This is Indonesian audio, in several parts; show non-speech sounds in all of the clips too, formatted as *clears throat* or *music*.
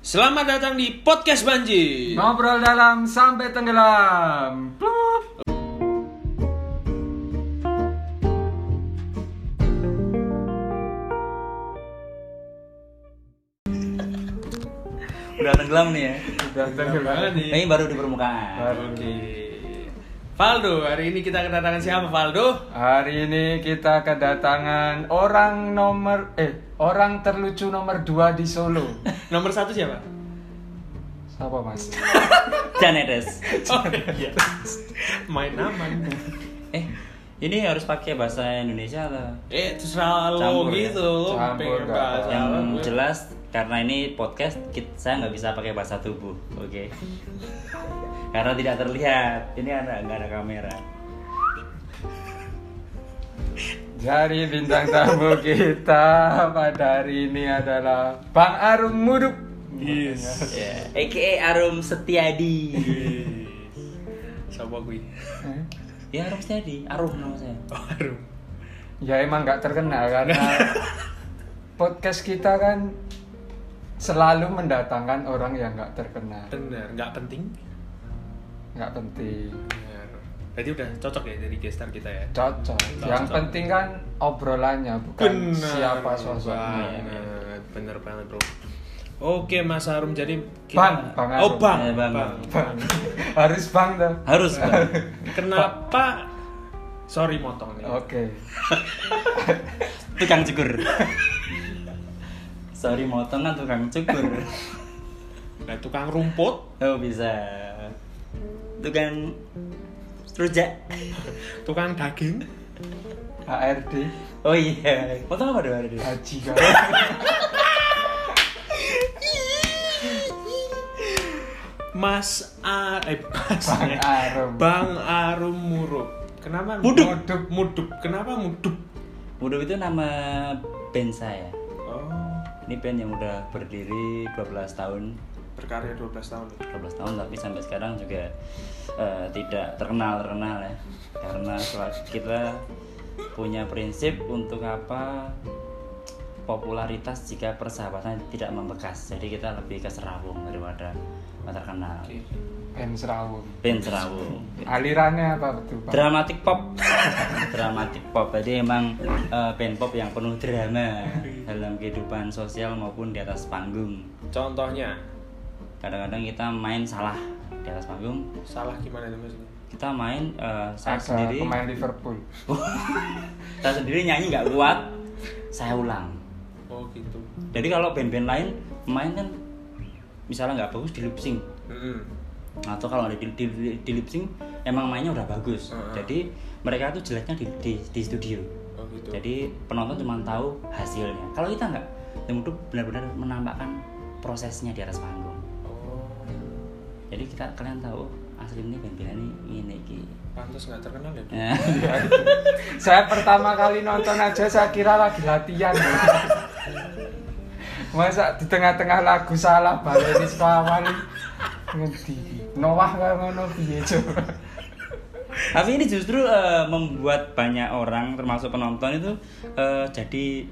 Selamat datang di podcast Banji. Ngobrol dalam sampai tenggelam. Plup. Udah tenggelam nih ya. Udah tenggelam. banget nih. Ini baru di permukaan. Baru Oke. Valdo, hari ini kita kedatangan siapa Valdo? Hari ini kita kedatangan orang nomor eh orang terlucu nomor 2 di Solo. *laughs* Nomor satu siapa? Siapa Mas? *laughs* Janetes. Oh iya. Main aman. Eh, ini harus pakai bahasa Indonesia atau? Eh, terserah lo Campur ya? gitu. Lo Campur, pengen nggak bahas apa-apa. Yang gue. jelas karena ini podcast kit- saya nggak bisa pakai bahasa tubuh, oke? Karena tidak terlihat. Ini ada nggak ada kamera. Jadi bintang tamu kita pada hari ini adalah Bang Arum Muduk. Yes. Ya, AKA Arum Setiadi. Siapa gue? *laughs* Eh, ya Arum Setiadi, Arum nama saya. Oh, Arum. Ya emang nggak terkenal karena *laughs* podcast kita kan selalu mendatangkan orang yang nggak terkenal. Bener, nggak penting. Nggak penting. Bener. Berarti udah cocok ya jadi gestar kita ya. Cocok. Cocok. Yang penting kan obrolannya bukan Bener siapa sosoknya. banget, bener banget bro. Oke Mas Arum jadi Bang, Bang Arum. Oh bang, Eh, Bang. bang. Bang. *laughs* Harus bang tuh. Harus bang. *laughs* Kenapa? Sorry motong nih. Oke. *laughs* tukang cukur. Sorry motong kan tukang cukur. Nah, tukang rumput, Oh bisa. Tukang rujak. tukang daging, HRD Oh iya. Potong apa dong ini? Haji kan. Mas A, eh Mas Bang Arum. Bang Arum Murup. Kenapa Mudup. Mudup, mudup. Kenapa mudup? Mudup itu nama band saya. Oh, Ini band yang udah berdiri 12 tahun. Berkarya 12 tahun. 12 tahun tapi sampai sekarang juga eh, tidak terkenal terkenal ya karena kita punya prinsip untuk apa popularitas jika persahabatan tidak membekas jadi kita lebih ke serawung daripada terkenal Oke. Ben Serawung. band serawung Alirannya apa betul bang? dramatic pop *laughs* dramatic pop jadi emang eh, band pop yang penuh drama *laughs* dalam kehidupan sosial maupun di atas panggung Contohnya, kadang-kadang kita main salah di atas panggung salah gimana itu maksudnya? kita main eh, saya Ada sendiri pemain Liverpool. *laughs* saya sendiri nyanyi nggak kuat saya ulang Oh gitu. jadi kalau band-band lain main kan misalnya nggak bagus di lip sync Mm-mm. atau kalau ada di, di, di- di lip sync emang mainnya udah bagus Heeh. jadi mereka tuh jeleknya di, di, di studio Oh gitu. jadi penonton cuma tahu hasilnya kalau kita nggak yang itu benar-benar menampakkan prosesnya di atas panggung jadi kita kalian tahu asli ini band-band ini ini ki pantas nggak terkenal ya? Nah, *laughs* Saya pertama kali nonton aja saya kira lagi latihan. *laughs* Masa di tengah-tengah lagu salah baleni *laughs* sekawan ngendi. Noah kaya ngono piye coba. Tapi ini justru eh, membuat banyak orang termasuk penonton itu eh, jadi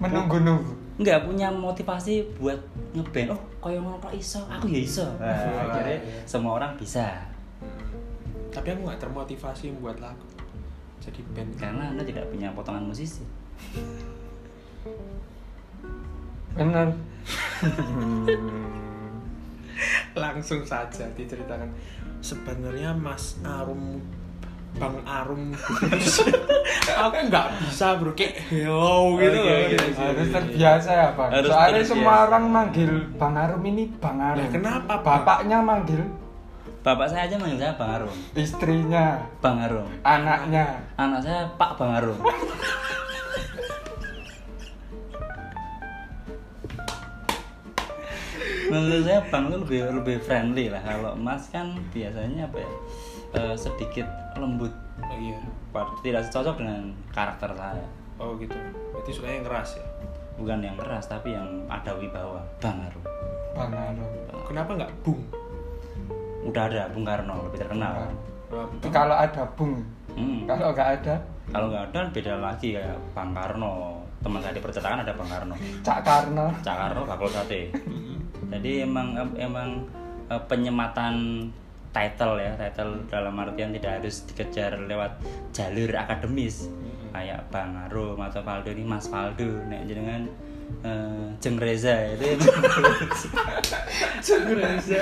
Menunggu-nunggu. nggak punya motivasi buat ngeband. Oh, kaya ngono kok iso, aku ya iso. Nah, Wah, akhirnya iya. semua orang bisa. Tapi aku nggak termotivasi membuat lagu. Jadi band. Karena Anda tidak punya potongan musisi. Bener. Langsung saja diceritakan. Sebenarnya Mas Arum Bang Arum *laughs* aku nggak bisa bro kayak hello gitu Oke, loh. oke, oke. Harus terbiasa ya bang. Harus Soalnya terbiasa. semua orang manggil Bang Arum ini Bang Arum. Lah, kenapa, Bang? Bapaknya manggil Bapak saya aja manggil saya Bang Arum. istrinya, Bang Arum. anaknya. Anak saya Pak Bang Arum. *laughs* Menurut saya Bang itu lebih lebih friendly lah. Kalau Mas kan biasanya apa ya? Eh, sedikit lembut. Oh iya. Tidak cocok dengan karakter saya. Oh gitu. Berarti sukanya yang keras ya. Bukan yang keras tapi yang ada wibawa. Bang Arum. Bang Arum. Kenapa nggak Bung? Udah ada Bung Karno lebih terkenal. Itu kalau ada Bung. Hmm. Kalau nggak ada Kalau nggak ada beda lagi kayak Bang Karno. Teman saya di percetakan ada Bang Karno. Cak Karno. Cak Karno bakul *laughs* sate. jadi emang emang eh, penyematan title ya title dalam artian tidak harus dikejar lewat jalur akademis. Kayak Bang Arum atau Valdo ini Mas Valdo nek jenengan eh, Jeng Reza itu. *laughs*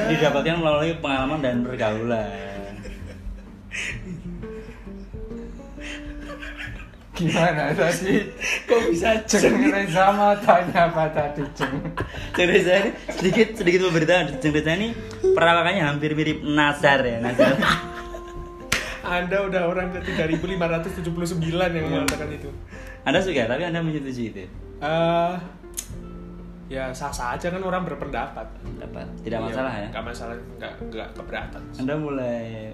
Didapatkan melalui pengalaman dan pergaulan *laughs* Gimana tadi? Kok bisa Jeng Reza mau tanya apa tadi Jeng? Jeng Reza ini sedikit sedikit pemberitaan Jeng Reza ini perawakannya hampir mirip Nazar ya Nazar *laughs* Anda udah orang ke 3579 yang mengatakan itu. Anda suka tapi Anda menyetujui itu Eh ya sah-sah aja kan orang berpendapat. dapat tidak masalah ya Enggak masalah, enggak enggak keberatan. Anda mulai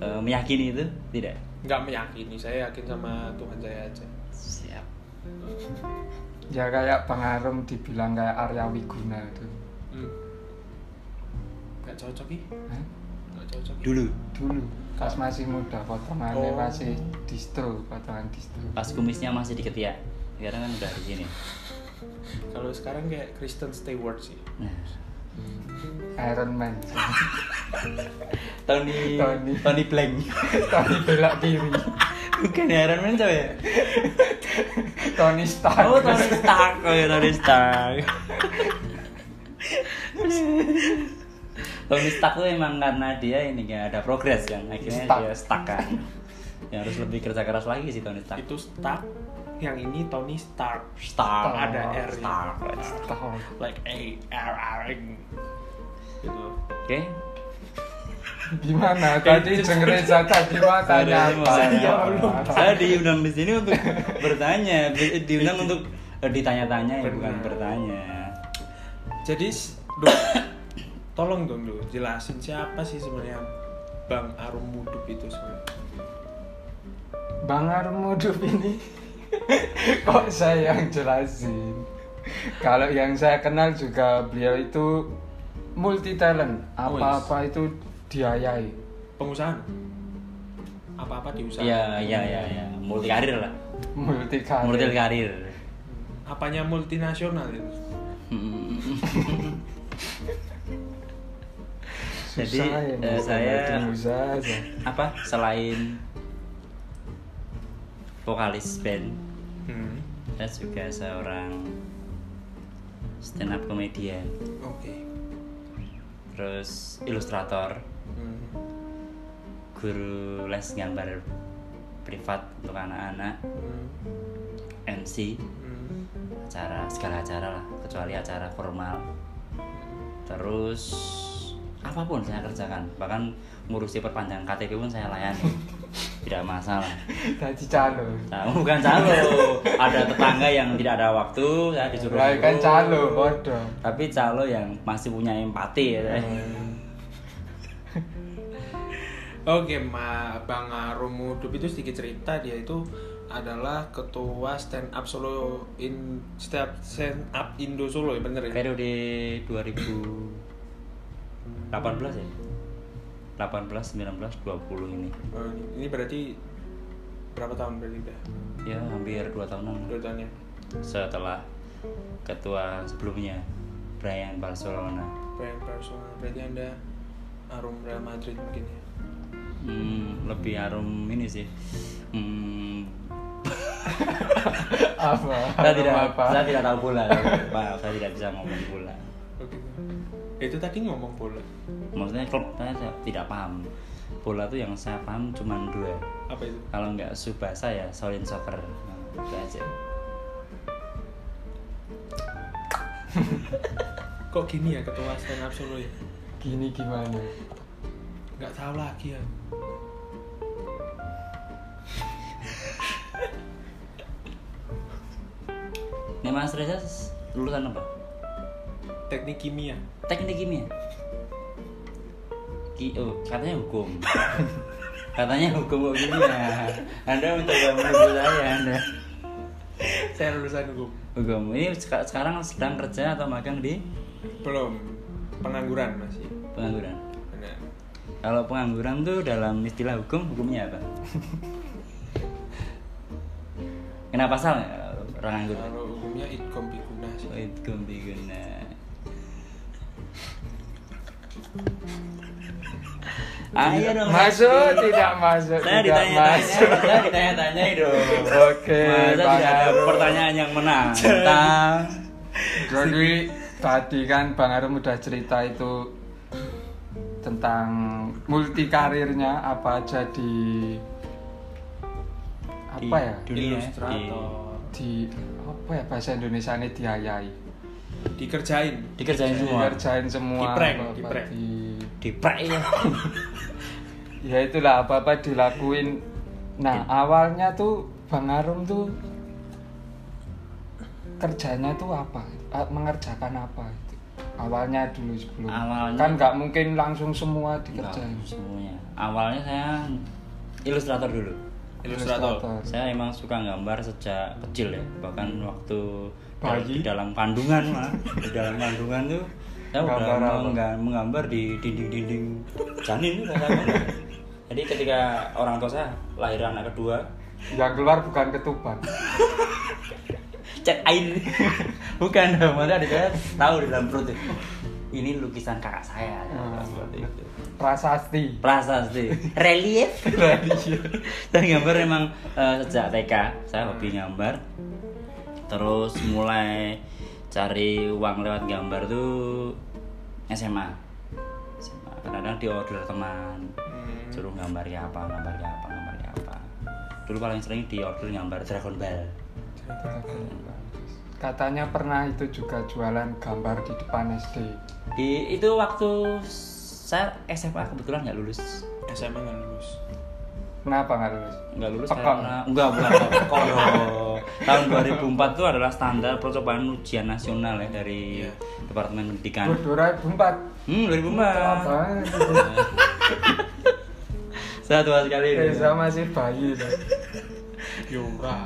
eh, meyakini itu tidak Enggak meyakini, saya yakin sama Tuhan saya aja. siap Ya kayak Bang Arum dibilang kayak Arya Wiguna itu. Hmm. Enggak cocok ih. Hah? Enggak cocok. dulu Dulu pas masih muda potongannya Oh. masih distro potongan distro. pas kumisnya masih di ketiak sekarang kan udah di sini Kalau sekarang kayak Kristen Stewart sih. nah Iron Man. *laughs* Tony Tony. Tony Blank *laughs* Tony belok kiri. bukan ya, Iron Man coba ya Tony Stark. oh Tony Stark oh ya Tony Stark Tony Stark tuh emang karena dia ini kayak ada progres kan akhirnya Stuck. dia stuck kan ya harus lebih kerja keras lagi sih Tony Stark Itu Stark, yang ini Tony Stark. Stark Ada R Stark Stark. Like A R R gitu. oke Gimana tadi Jeng Reza tadi mau tanya apa? Ya belum. Saya diundang di sini untuk bertanya, di- diundang untuk eh, ditanya-tanya ya bukan bertanya. Jadi, Dok, *coughs* tolong dong dulu jelasin siapa sih sebenarnya Bang Arum Mudup itu sebenarnya. Bang Arum Mudup ini *laughs* kok saya yang jelasin? Kalau yang saya kenal juga beliau itu multi talent, apa-apa itu diayai. Pengusaha? Apa-apa diusaha? Iya, iya, iya, ya. multi karir lah. Multi karir. Multi karir. Apanya multinasional itu? Jadi Susah ya, eh, saya apa selain vokalis band, Hmm. saya juga seorang stand up comedian, Oke. terus ilustrator, Hmm. guru les gambar privat untuk anak-anak, Hmm. MC, Hmm. acara segala acara lah kecuali acara formal terus apa pun saya kerjakan bahkan ngurusi perpanjangan KTP pun saya layani *laughs* tidak masalah *laughs* Tadi calo. nah, bukan calo ada tetangga yang tidak ada waktu saya disuruh Lah kan calo, bodoh. tapi calo yang masih punya empati ya saya. *laughs* Oke, Ma Bang Arum Mudup itu sedikit cerita dia itu adalah ketua stand up Solo in stand stand up Indo Solo ya bener ya? periode 2018 ya 18 19 20 ini Oh, ini- berarti berapa tahun berarti udah? ya hampir 2 tahunan Dua tahun ya? setelah ketua sebelumnya Brian Barcelona Brand personal berarti anda Arum Real Madrid mungkin ya? hmm, lebih harum ini sih hmm, *laughs* Apa? saya tidak apa? saya tidak tahu bola Pak, saya tidak bisa ngomong bola Oke. Itu tadi ngomong bola. maksudnya klub saya tidak- paham bola tuh yang saya paham cuma dua Apa itu? kalau nggak subasa ya Solin Soccer nah, itu aja *laughs* Kok gini ya ketua stand up Solo ya? Gini gimana? Nggak tahu lagi ya. ini Mas Reza lulusan apa Teknik kimia. Teknik kimia Ki oh, katanya hukum *laughs* katanya hukum kok kimia anda mencoba menuduh saya anda Saya lulusan hukum. hukum ini seka- sekarang sedang kerja atau magang di Belum. Pengangguran masih. pengangguran Benar. kalau pengangguran tuh dalam istilah hukum hukumnya apa *laughs* kenapa pasal ya, orang nganggur Kalau hukumnya idkom biguna sih. Oh, itu guna. Ayo dong. Masuk tidak masuk? Saya tidak masuk. saya ditanya-tanya dong. Oke, Masa tidak ada Arum. pertanyaan yang menantang. Jadi tadi kan Bang Arum udah cerita itu tentang multi karirnya apa aja di apa Di ya dunia, Ilustrator. di apa ya bahasa Indonesia ini diayai Dikerjain. Dikerjain semua. dikerjain semua Di-prank, apa-apa di-prank. di- Diprek ya. *laughs* ya itulah apa apa dilakuin nah awalnya tuh Bang Arum tuh kerjanya tuh apa Ah, mengerjakan apa itu awalnya dulu sebelum Awalnya- kan nggak mungkin langsung semua dikerjain semuanya. Awalnya saya ilustrator dulu. Ilustrator. Saya emang suka gambar sejak kecil ya, bahkan waktu Bayi? di dalam kandungan mah, di dalam kandungan tuh saya udah Gambar apa? mengga- menggambar di dinding-dinding. Janin gambar. Jadi ketika orang tua saya lahir anak kedua, yang keluar bukan ketuban. Cek air. Bukan maksudnya adik saya tahu di dalam perut ini lukisan kakak saya. Hmm. seperti itu. Prasasti prasasti relief. Saya gambar emang eh, sejak TK saya hobi gambar terus mulai cari uang lewat gambar tuh SMA SMA kadang-kadang di order teman. Hmm. suruh gambar ya apa gambar ya apa gambar ya apa. Dulu paling sering di order gambar Dragon Ball. Katanya pernah itu juga jualan gambar di depan SD di itu waktu saya SMA kebetulan nggak lulus. SMA nggak lulus. Kenapa nggak lulus nggak lulus Pekong. karena enggak bukan pekong *laughs* tahun 2004 itu adalah standar percobaan ujian nasional ya dari Iya. Departemen Pendidikan 2004 hmm 2004 apa *laughs* saya tua sekali ini. Reza masih bayi. *laughs* Yura.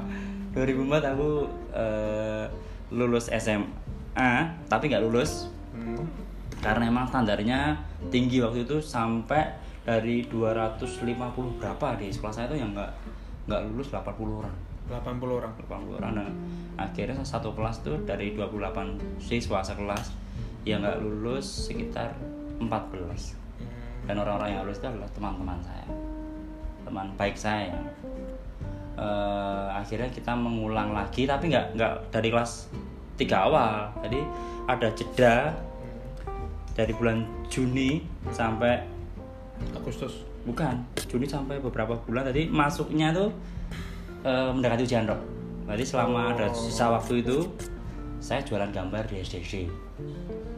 2004 aku eh, lulus SMA tapi nggak lulus Hmm. karena emang standarnya tinggi waktu itu sampai dari 250 berapa di sekolah saya itu yang nggak nggak lulus 80 orang. 80 orang. 80 orang. Nah, akhirnya satu kelas tuh dari 28 siswa sekelas yang nggak lulus sekitar 14 Hmm. dan orang-orang yang lulus itu adalah teman-teman saya. Teman baik saya. Eh, akhirnya kita mengulang lagi tapi nggak nggak dari kelas tiga awal. Jadi ada jeda dari bulan Juni sampai Agustus. bukan Juni sampai beberapa bulan tadi masuknya tuh eh, mendekati ujian rok jadi selama ada sisa waktu itu saya jualan gambar di SDC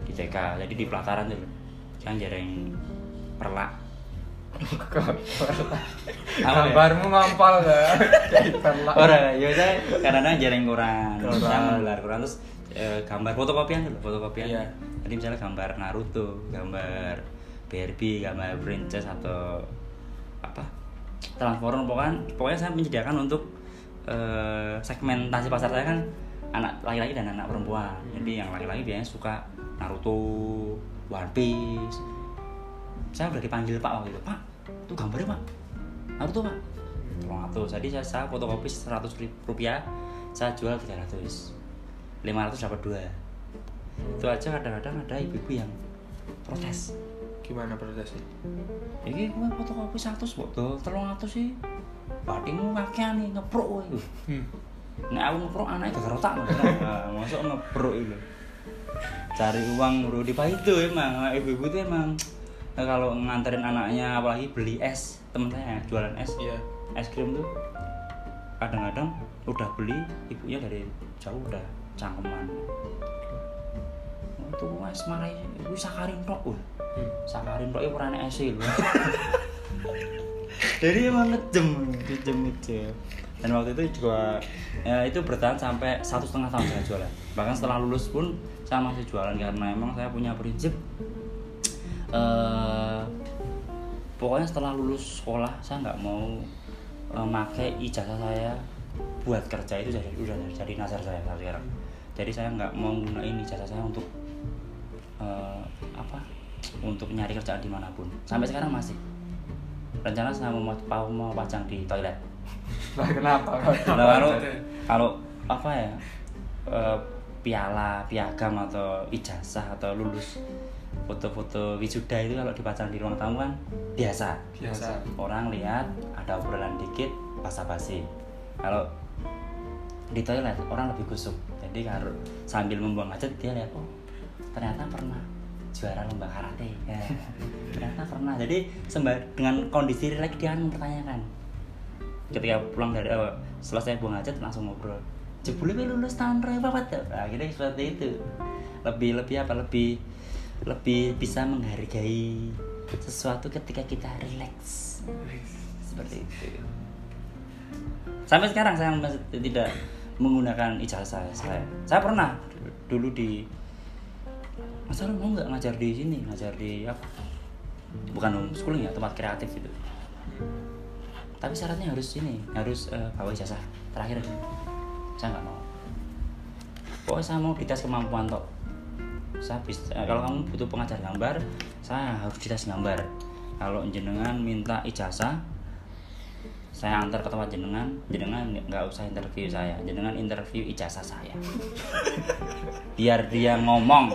di TK jadi di pelataran tuh yang jarang perlak *laughs* gambarmu mampal ya kayak perlak. Ora, ya saya karena jarang kurang, Kurang. saya kurang terus eh, gambar fotokopian dulu, fotokopian. Iya. Jadi misalnya gambar Naruto, gambar Barbie, gambar princess atau apa Transformer pokoknya pokoknya saya menyediakan untuk eh, segmentasi pasar saya kan anak laki-laki dan anak perempuan. Jadi yang laki-laki biasanya suka Naruto, One Piece. Saya udah dipanggil Pak waktu itu, Pak, itu gambarnya Pak. Naruto Pak. Tolong atuh. Jadi saya, saya fotokopi 100 ribu rupiah, saya jual 300. 500 dapat dua. Itu aja kadang-kadang ada ibu-ibu yang protes. Gimana prosesnya? Iki gue fotokopi 100 botol, tolong atuh sih. Batinmu kakean nih ngeprok kowe iku. Hmm. Nek aku ngeprok anaknya gak rotak. *laughs* Nah, Masuk ngeprok itu. Cari uang bro di itu emang ibu-ibu itu emang eh, kalau nganterin anaknya apalagi beli es temen saya jualan es Iya. es krim tuh kadang-kadang udah beli ibunya dari jauh udah cangkeman itu es marai itu sakarin tok. Wah Hmm. sakarin tok itu ora es lho. *laughs* Jadi emang ngejem ngejem ngejem dan waktu itu juga ya, itu bertahan sampai satu setengah tahun saya jualan. Bahkan setelah lulus pun saya masih jualan karena emang saya punya prinsip eh pokoknya setelah lulus sekolah saya nggak mau make ijazah saya buat kerja itu jadi udah jadi nazar saya sekarang. Jadi saya nggak mau gunain ijazah saya untuk eh, apa untuk nyari kerjaan di mana pun. Sampai sekarang masih. Rencana saya mau mau, mau pajang di toilet. *laughs* Lah kenapa? Nah, kalau kalau apa ya eh, piala piagam atau ijazah atau lulus foto-foto wisuda itu kalau dipasang di ruang tamu kan biasa. Biasa. Orang lihat ada obrolan dikit basa-basi. Kalau di toilet orang lebih kusuk jadi kalau sambil membuang hajat dia lihat oh ternyata pernah juara lomba karate. Ya, *laughs* ternyata pernah. Jadi sembah dengan kondisi rileks dia akan mempertanyakan. Ketika pulang dari awal selesai buang hajat langsung ngobrol. Jebule lulus tahun berapa tuh nah, gitu seperti itu. Lebih lebih apa lebih lebih bisa menghargai sesuatu ketika kita rileks seperti itu. Sampai sekarang saya masih tidak menggunakan ijazah. Saya saya pernah dulu di masa lu mau nggak ngajar di sini ngajar di apa? Bukan homeschooling ya tempat kreatif itu tapi syaratnya harus ini harus eh, bawa ijazah terakhir. Saya nggak mau. Pokoknya saya mau dites kemampuan tok. Saya bisa eh, kalau kamu butuh pengajar gambar saya harus dites gambar. Kalau jenengan minta ijazah saya antar ke tempat jenengan jenengan nggak- usah interview saya. Jenengan interview ijazah saya. *laughs* Biar dia ngomong.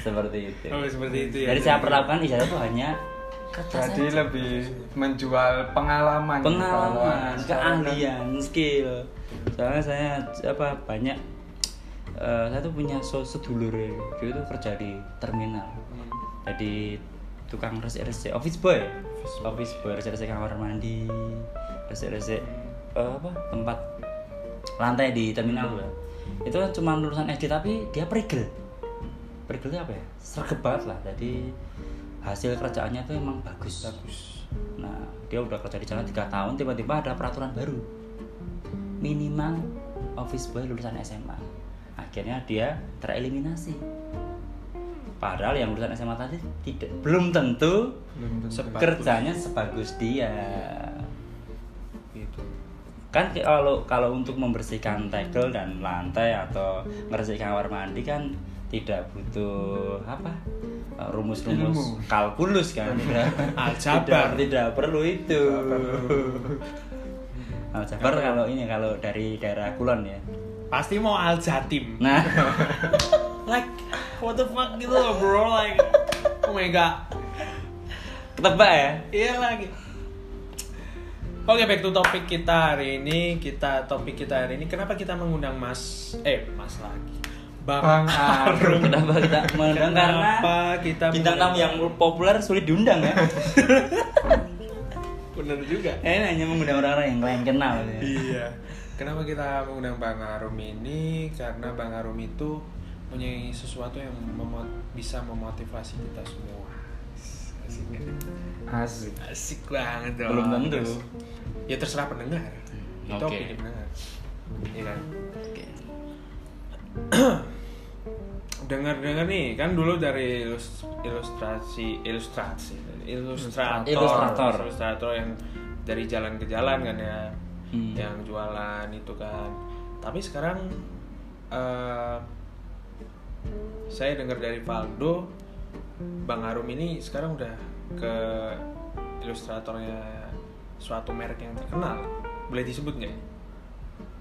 Seperti itu. Oh seperti itu ya. Jadi saya perlakukan ijazah itu hanya Jadi saja. lebih menjual pengalaman. pengalaman keahlian skill. Soalnya saya apa banyak eh, saya tuh punya so sedulur ya. Dia tuh kerja di terminal. Jadi tukang resik-resik. Office boy office boy resik-resik kamar mandi resik-resik eh, apa tempat lantai di terminal ya. itu kan cuma lulusan SD tapi dia perigel perigel apa ya banget lah jadi hasil kerjaannya tuh emang bagus bagus Nah, dia udah kerja di sana tiga tahun, tiba-tiba ada peraturan baru. Minimal office boy lulusan SMA. Akhirnya dia tereliminasi. Padahal yang lulusan SMA tadi tidak belum tentu Belum tentu. Sebagus. kerjanya sebagus dia. gitu. Kan kalau kalau untuk membersihkan tegel dan lantai atau membersihkan kamar mandi kan tidak butuh apa? Rumus-rumus kalkulus kan. Aljabar. tidak, tidak perlu itu. Aljabar kalau ini kalau dari daerah Kulon ya pasti mau Al Jatim. Nah. *laughs* Like what the fuck gitu loh bro like oh my god. Ketebak ya? Iya lagi. Oke back to topik kita hari ini. Kita topik kita hari ini kenapa kita mengundang Mas eh Mas lagi? Bang, Bang Arum. kenapa kita mengundang? Karena Kenapa kita bintang tamu yang populer sulit diundang ya. *laughs* Bener juga. Ini hanya mengundang orang-orang yang kalian kenal ya. Iya. Kenapa kita mengundang Bang Arum ini? Karena Bang Arum itu punya sesuatu yang memot- bisa memotivasi kita semua. Asik, Asik. Asik banget dong. belum tentu Ya terserah pendengar. Itu Oke. opini pendengar. Iya kan? Oke. *clears throat* Dengar-dengar nih, kan dulu dari ilus- ilustrasi ilustrasi ilustrator Ilustrator. ilustrator yang dari jalan ke jalan kan ya Hmm. yang jualan itu kan. Tapi sekarang eh, saya dengar dari Valdo Bang Arum ini sekarang udah ke ilustratornya suatu merek yang terkenal. Boleh disebut nggak?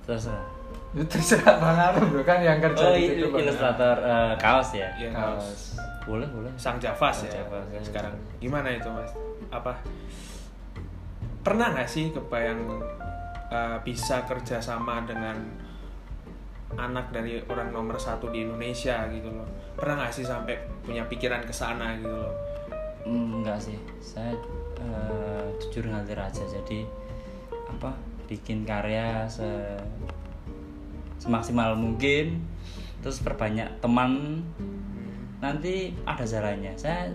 Terserah. Itu terserah Bang Arum bro. Kan yang kerja oh di situ, Bang. ilustrator eh, kaos ya? Iya, Kaos. boleh boleh. Sang Javas Sang ya Javas, ya. sekarang. Gimana itu mas? Apa? Pernah nggak sih kebayang uh, bisa kerjasama dengan anak dari orang nomor satu di Indonesia gitu loh. Pernah nggak sih sampai punya pikiran ke sana gitu loh? Hmm, enggak sih. Saya eh, jujur ngalir aja. Jadi apa bikin karya se semaksimal mungkin terus perbanyak teman. Nanti ada jalannya. Saya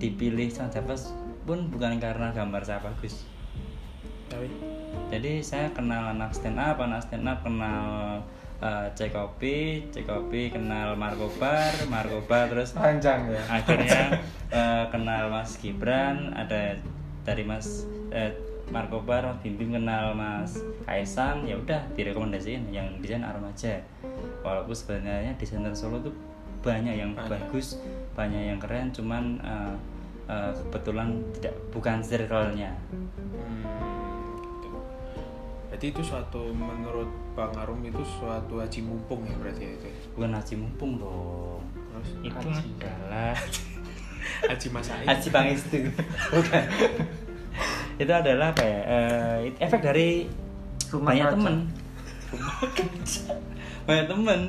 dipilih sang pun bukan karena gambar saya bagus. Tapi jadi saya kenal anak stand up anak stand up kenal uh, Cekopi Cekopi kenal Markobar Markobar terus panjang ya akhirnya *laughs* eh, kenal Mas Gibran ada dari Mas eh, Markobar Mas Bimbing kenal Mas Kaisang ya udah direkomendasiin yang desain aja walaupun sebenarnya desainer Solo tuh banyak yang Banyak. bagus banyak yang keren cuman eh, eh, kebetulan tidak bukan circle-nya hmm. Berarti itu suatu menurut Bang Arum itu suatu haji mumpung ya berarti ya itu ya? bukan haji mumpung dong. Terus? Itu *laughs* Haji. adalah Haji Masaid Haji Pangestu bukan. Itu adalah apa ya? Eh, it- efek dari Rumah banyak temen. *laughs* Banyak temen.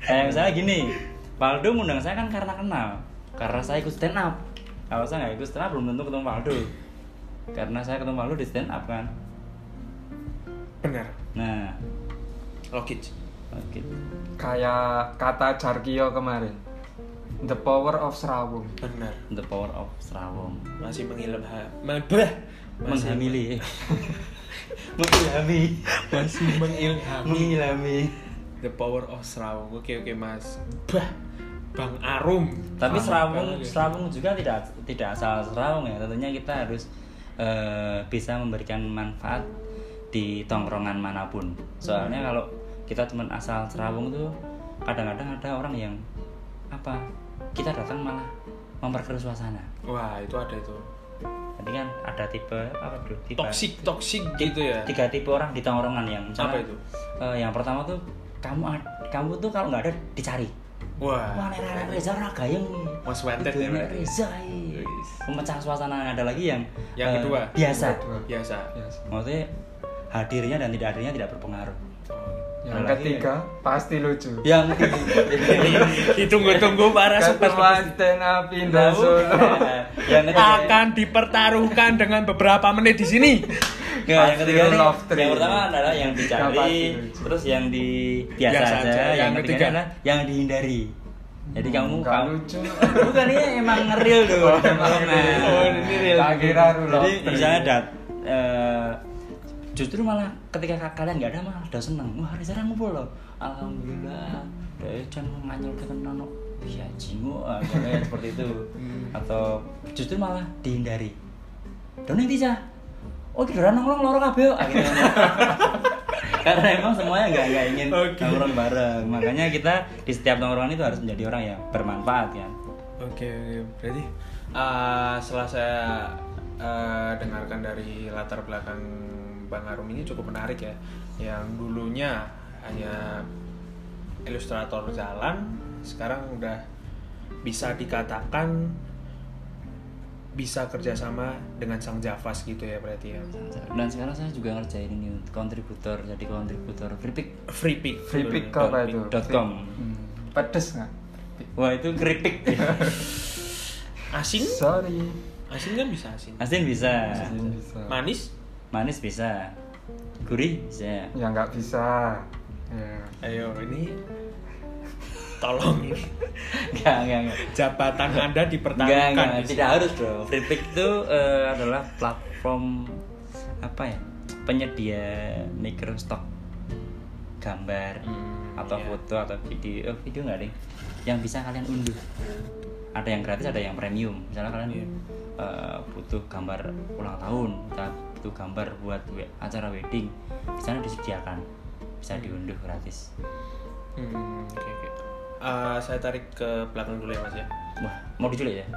Kayak misalnya gini Waldo ngundang saya kan karena kenal. Karena saya ikut stand up. Kalau saya nggak ikut stand up belum tentu ketemu Waldo. Karena saya ketemu Waldo di stand up kan benar nah. Logis oke Kayak kata Jarkio kemarin. The power of Serawung. benar the power of Serawong masih mengilham bah masih menghamili. mengilhami *laughs* masih mengilhami. mengilhami. The power of Serawung oke oke mas. Bah Bang Arum. Tapi Serawung ya. Serawung juga tidak tidak asal Serawung ya. Tentunya kita harus eh, bisa memberikan manfaat di tongkrongan mana pun. Soalnya kalau kita cuma asal Serawung tuh kadang-kadang ada orang yang apa kita datang malah memperkeruh suasana. Wah itu ada itu. Jadi kan ada tipe apa bro tipe toxic toxic gitu ya? tiga tipe orang di tongkrongan yang misalnya, Apa itu? eh, yang pertama tuh kamu kamu tuh kalau nggak ada dicari. Wah. Wah Nek Reza gayeng. Most wanted ya. Reza iya. pemecah suasana ada lagi yang Yang eh, kedua? biasa. Biasa. Yes. maksudnya hadirnya dan tidak hadirnya tidak berpengaruh Yang Ada lagi ketiga pasti lucu. yang ketiga *laughs* ditunggu-tunggu para stand up Indah Solo. *laughs* yang ketiga akan dipertaruhkan dengan beberapa menit di sini Nggak, yang ketiga nih, tree. yang pertama adalah yang dicari, terus yang di biasa, Biasa aja, aja. yang, Yang ketiga ketiga. adalah yang dihindari. Jadi kamu Nggak kamu lucu. *laughs* bukan ini emang ngeril tuh. Oh, emang real. Oh, ini real. Jadi misalnya dat eh, justru malah ketika ka- kalian nggak ada malah udah seneng. Wah, hari sekarang ngumpul loh. Alhamdulillah. Dari jangan nganyel ke kok. Iya, jingo *laughs* kayak seperti itu. Atau justru malah dihindari. Dan ini bisa. Oh, kita nongkrong loro kabeh. Ah, gitu. *laughs* Karena emang semuanya nggak nggak ingin Oke. nongkrong bareng. Makanya kita di setiap nongkrongan itu harus menjadi orang yang bermanfaat kan. Oke, oke. berarti uh, setelah saya uh, dengarkan dari latar belakang Bang Arum ini cukup menarik ya. Yang dulunya hanya ilustrator jalan, sekarang udah bisa dikatakan bisa kerjasama dengan sang Javas gitu ya berarti ya. Dan sekarang saya juga ngerjain ini kontributor, jadi kontributor Freepik Free pick. Free pick apa itu? dot com. Hmm, Pedes nggak? Wah itu keripik. *laughs* Asin? Sorry. Asin kan bisa asin. Asin bisa, Ini bisa. Manis? Manis bisa, gurih bisa. Ya nggak bisa. Ya. Ayo ini tolong *laughs* ini Enggak, enggak, enggak. jabatan Anda Enggak, dipertahankan. enggak, di sini. tidak harus bro. Freepik itu eh, adalah platform apa ya? Penyedia microstock gambar Hmm, atau iya. foto atau video, oh, video nggak deh? Yang bisa kalian unduh. Ada yang gratis, ada yang premium. Misalnya kalian Iya. eh, butuh gambar ulang tahun, kita butuh gambar buat we- acara wedding, di sana disediakan, bisa diunduh gratis. Hmm, oke oke. Eh, saya tarik ke belakang dulu ya mas ya. Wah, mau diculik ya? *laughs*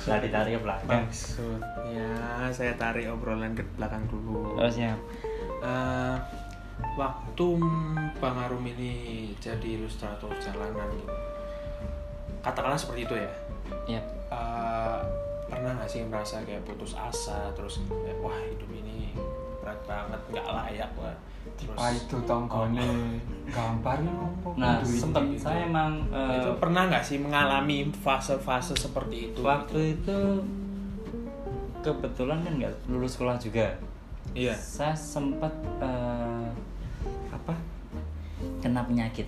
Saya ditarik ke belakang. Maksudnya saya tarik obrolan ke belakang dulu. Oh siap. Eh, waktu Bang Arum ini jadi ilustrator jalanan. Katakanlah seperti itu ya. Yap. Eh, pernah nggak sih merasa kayak putus asa terus kayak, wah hidup ini berat banget nggak layak wah terus Ah itu tonggone *laughs* gambarnya apa? Nah, Kudu sempet ini. saya emang eh, itu pernah nggak sih mengalami fase-fase seperti itu waktu itu kebetulan kan nggak lulus sekolah juga. iya Saya sempat eh, apa? Kena penyakit.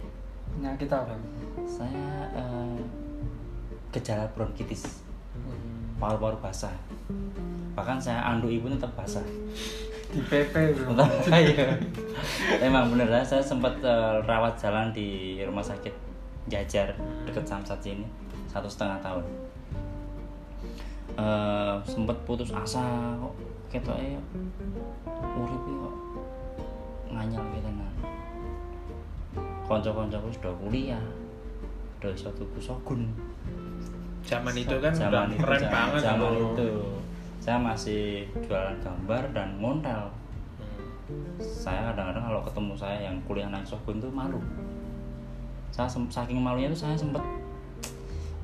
penyakit apa? Saya eh, gejala bronkitis. Paru-paru basah. Bahkan saya anduk ibu tetap basah. Di PP bro. Iya. Emang bener lah, saya sempat eh, rawat jalan di rumah sakit Jajar deket Samsat sini satu setengah tahun. Eh sempat putus asa kok ketok ya urip kok nganyel gitu nah. Konco-koncoku sudah kuliah, udah iso tuku sogun. Zaman itu kan udah Zaman itu, keren zaman- banget zaman loh. itu saya masih jualan gambar dan montel Hmm. saya kadang-kadang kalau ketemu saya yang kuliah naik sogun tuh malu saya saking malunya tuh saya sempet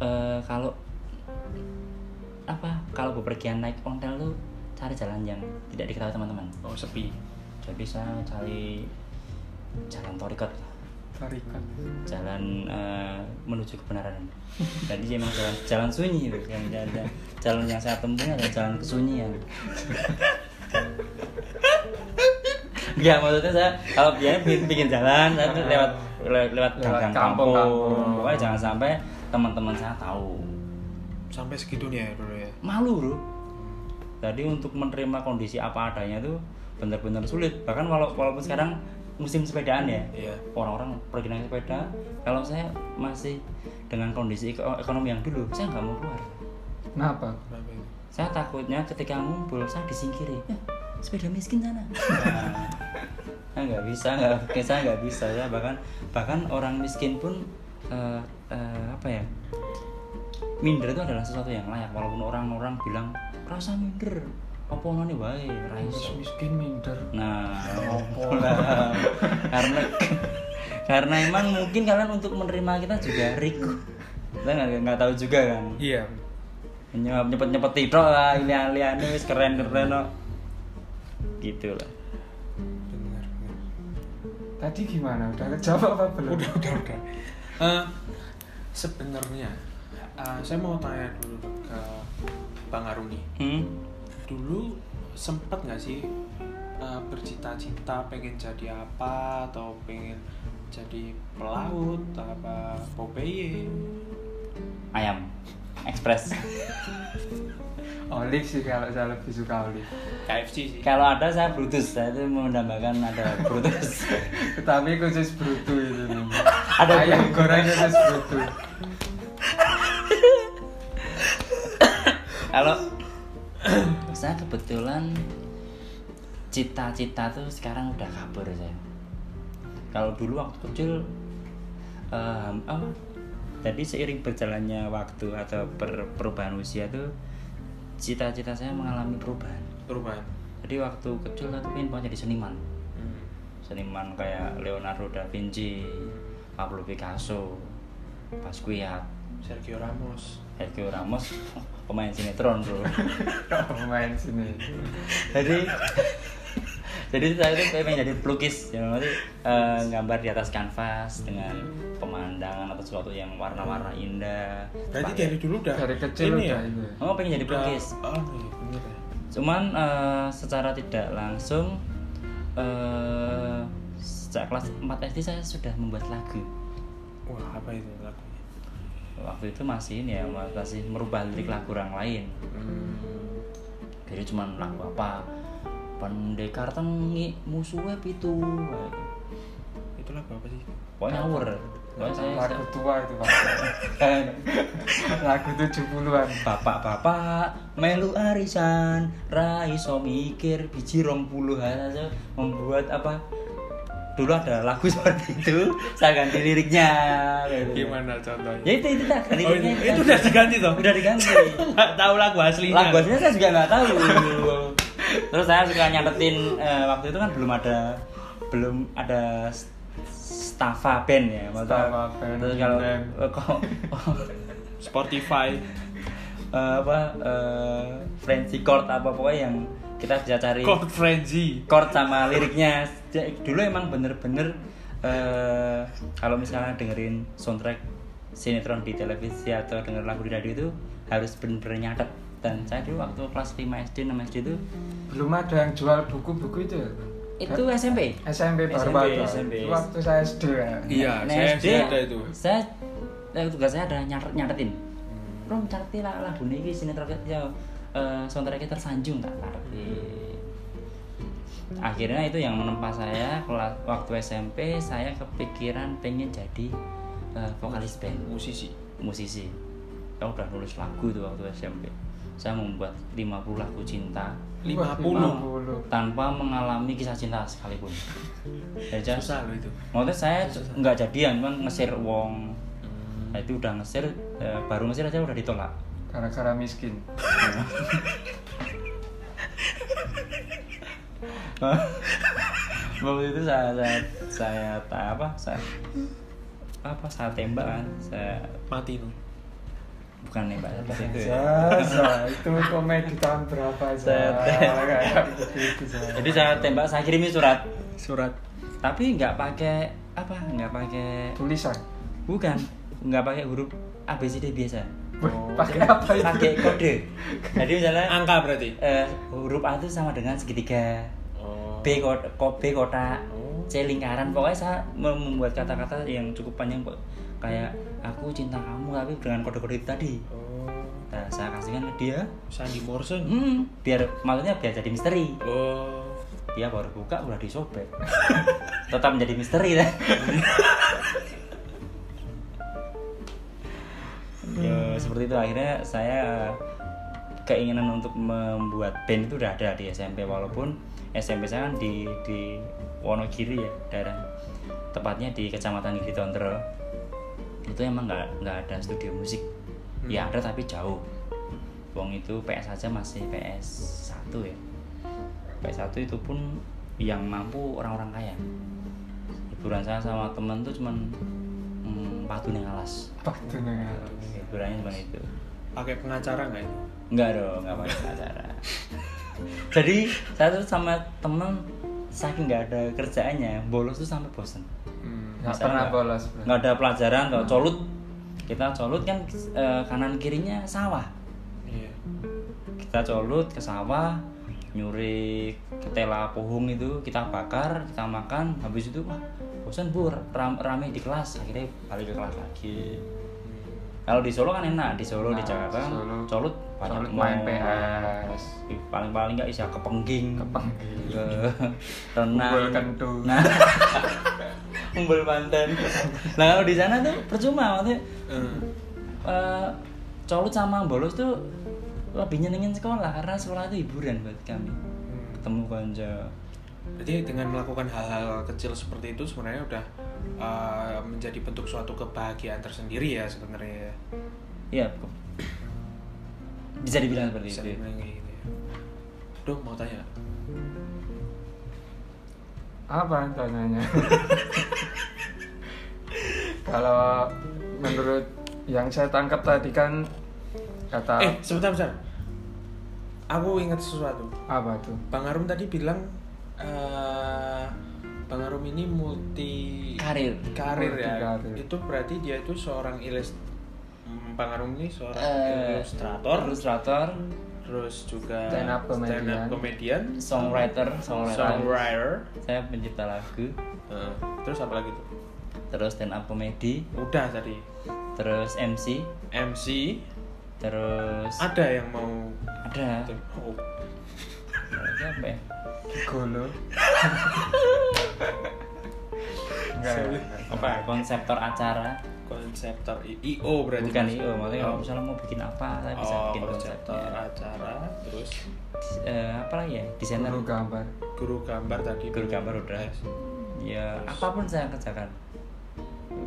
eh, kalau apa kalau bepergian naik ontel tuh cari jalan yang tidak diketahui teman-teman oh sepi jadi saya cari jalan torikot Tarikat. jalan eh, menuju kebenaran. Jadi emang jalan jalan sunyi itu yang ada jalan yang saya tempuh adalah jalan kesunyian. Enggak maksudnya saya kalau biasanya bikin, bikin jalan saya tuh lewat lewat, lewat gang kampung, kampung, pokoknya jangan sampai teman-teman saya tahu. Sampai segitunya ya dulu ya? Malu bro. Jadi untuk menerima kondisi apa adanya itu benar-benar sulit. Bahkan walau, walaupun sekarang musim sepedaan ya. Iya. Orang-orang pergi naik sepeda. Kalau saya masih dengan kondisi eko- ekonomi yang dulu saya nggak mau keluar. Kenapa? saya takutnya ketika ngumpul saya disingkiri. "Eh, sepeda miskin sana. *laughs* Nah, nggak bisa nggak saya nggak bisa ya. Bahkan bahkan orang miskin pun eh, eh, apa ya minder itu adalah sesuatu yang layak. Walaupun orang-orang bilang rasa minder apa noni wae ra iso." miskin minder. Nah, lah. karena karena emang mungkin kalian untuk menerima kita juga riku. Kita nggak nggak tahu juga kan. iya Nyepet nyepet nyepet titok lah, lian lian wis keren keren no. Gitu lah. benar benar Tadi gimana? Udah kejawab apa belum? udah udah udah Eh, sebenarnya eh, saya mau tanya dulu ke bang Aruni Hmm? Dulu sempet nggak sih eh, bercita-cita pengen jadi apa atau pengen jadi pelaut apa Popeye Ayam. Express. *laughs* Olive sih kalau saya lebih suka olive. KFC sih Kalau ada saya Brutus, saya itu mendambakan ada Brutus. *laughs* Tetapi khusus brutu itu nih. Ada ayam goreng khusus brutu. kalau *clears throat* saya kebetulan cita-cita tuh sekarang udah kabur saya kalau dulu waktu kecil em, apa jadi seiring berjalannya waktu atau per- perubahan usia tuh cita-cita saya mengalami perubahan. Perubahan? Jadi waktu kecil tuh pengen banget jadi seniman. Hmm. seniman kayak Leonardo da Vinci Pablo Picasso Basquiat Sergio Ramos. Sergio Ramos pemain sinetron bro. Kok main sini? jadi jadi saya itu pengen jadi pelukis yang nanti eh, gambar di atas kanvas dengan pemandangan atau sesuatu yang warna-warna indah. Berarti Pakai- dari dulu udah Dari kecil ini udah ya? itu. oh pengen jadi pelukis. Oh iya ya. Cuman eh, secara tidak langsung eh, sejak kelas 4 SD saya sudah membuat lagu. Wah apa itu lagunya waktu itu masih ini ya masih merubah lirik lagu orang lain. Hmm. jadi cuman lagu apa? Pendekar tengi musuhnya pitu. Itu lagu apa sih? Pokoknya ngawur. Lagu tua itu pak. *laughs* Lagu 70-an. bapak-bapak melu arisan raiso mikir biji rong puluh aja membuat apa dulu ada lagu *laughs* seperti itu saya ganti liriknya gitu. gimana contohnya? Ya itu itu tak ganti Oh, liriknya itu, itu udah diganti toh? udah diganti. *laughs* Nggak tahu lagu aslinya. Lagu aslinya saya juga nggak tahu. Terus saya suka nyatetin eh, waktu itu kan belum ada belum ada s- Staffa band ya maksudnya. Staffa band, terus kalau eh, kok Spotify. *laughs* Eh, apa eh, Frenzy chord apa pokoknya yang kita bisa cari Chord Frenzy chord sama liriknya dulu emang bener-bener eh, kalau misalnya dengerin soundtrack sinetron di televisi atau denger lagu di radio itu harus bener-bener nyatet dan saya dulu waktu kelas 5 SD 6 SD itu Belum ada yang jual buku-buku itu ya? itu SMP SMP baru SMP, baru. SMP. Itu Waktu saya SD ya. Iya, Nah, saya SD, saya ada itu. saya eh, tugas saya ada nyatet nyatetin Rom nyatetin lah lagu ini sinetron ya eh, soundtracknya tersanjung tak nyatetin akhirnya itu yang menempa saya kelas waktu SMP saya kepikiran pengen jadi eh, vokalis band. musisi. Musisi. Saya udah nulis lagu tuh waktu SMP saya membuat 50 lagu cinta. 50 Wah, 50. tanpa mengalami kisah cinta sekalipun. *laughs* Jadi saya- susah loh itu. Maksudnya saya nggak jadian, cuman ngesir wong. Nah, itu udah ngesir, eh, baru ngesir aja udah ditolak. Gara-gara miskin. Waktu itu saya saya saya apa saya apa saya tembak kan saya mati nu bukan nembak seperti itu ya. Itu komedi tahun berapa gitu, Zah. jadi saya tembak saya kirimi surat Surat. tapi nggak pakai apa nggak pakai tulisan. bukan nggak pakai huruf ABCD biasa pakai apa itu? pakai kode jadi misalnya Angka berarti. eh, huruf A itu sama dengan segitiga Oh. B kotak, B kotak, Oh. C lingkaran. Pokoknya saya mem- membuat kata-kata yang cukup panjang Pak. kayak aku cinta kamu tapi dengan kode-kode itu tadi. Oh. Nah, saya kasihkan ke dia. Sandy Morse. Hmm, biar maksudnya biar jadi misteri. Oh. Dia baru buka udah disobek. *laughs* Tetap menjadi misteri lah. *laughs* seperti itu. Akhirnya saya keinginan untuk membuat band itu udah ada di SMP walaupun SMP saya kan di di Wonogiri ya daerah tepatnya di kecamatan Tondro itu emang nggak nggak ada studio musik. Ya ada tapi jauh. Wong itu PS aja masih PS 1 ya. PS 1 itu pun yang mampu orang-orang kaya. Hiburan saya sama temen tuh cuman hmm, patu neng alas Waktu nengal. hiburannya cuma itu Pakai pengacara nggak itu? Enggak dong, enggak pakai acara. Jadi saya tuh sama temen saking nggak ada kerjaannya, bolos tuh sampai bosen. Hmm. Nggak Saya pernah nggak- bolos. Nggak ada pelajaran, atau colut. Kita colut kan eh, kanan kirinya sawah. Iya. Kita colut ke sawah, nyuri ketela pohon itu kita bakar, kita makan. Habis itu wah bosan bu, ram- rame di kelas. Akhirnya balik ke kelas lagi. Kalau di Solo kan enak, di Solo di Nah, Jakarta kan Solo. colut banyak Colut main. PS. paling-paling nggak bisa kepengging Kepengging. ke *laughs* renang Umbul kentu. nah *laughs* umbul nah kalau di sana tuh percuma maksudnya Hmm. eh, colut sama bolos tuh lebih nyenengin sekolah karena sekolah itu hiburan buat kami Hmm. ketemu konco Berarti dengan melakukan hal-hal kecil seperti itu sebenarnya udah uh, menjadi bentuk suatu kebahagiaan tersendiri ya sebenarnya. Iya, kok. bisa dibilang seperti Bisa itu dibilang gitu ya. Duh, mau tanya. Apa tanyanya? *laughs* Kalau menurut yang saya tangkap tadi kan kata Eh, sebentar, sebentar. Aku ingat sesuatu. apa tuh? Bang Arum tadi bilang eh Bang Arum ini multi karir karir ya. Multi karir. Itu berarti dia itu seorang ilus Hmm, Bang Arum ini seorang Eh, ilustrator, ilustrator terus juga Stand up comedian. stand up comedian, songwriter songwriter songwriter. saya pencipta lagu Eh, terus apa lagi tuh? terus stand up comedy Udah tadi. terus MC MC terus ada yang mau ada. Oh, Terus apa ya? Golo. Enggak. Apa? Konseptor acara. Konseptor IO berarti bukan maksudnya. IO maksudnya kalau Oh. misalnya mau bikin apa saya bisa oh, bikin konseptor acara terus? Eh, apa lagi ya? Desainer. Guru gambar. guru gambar tadi. Guru gambar udah. Ya apa pun saya kerjakan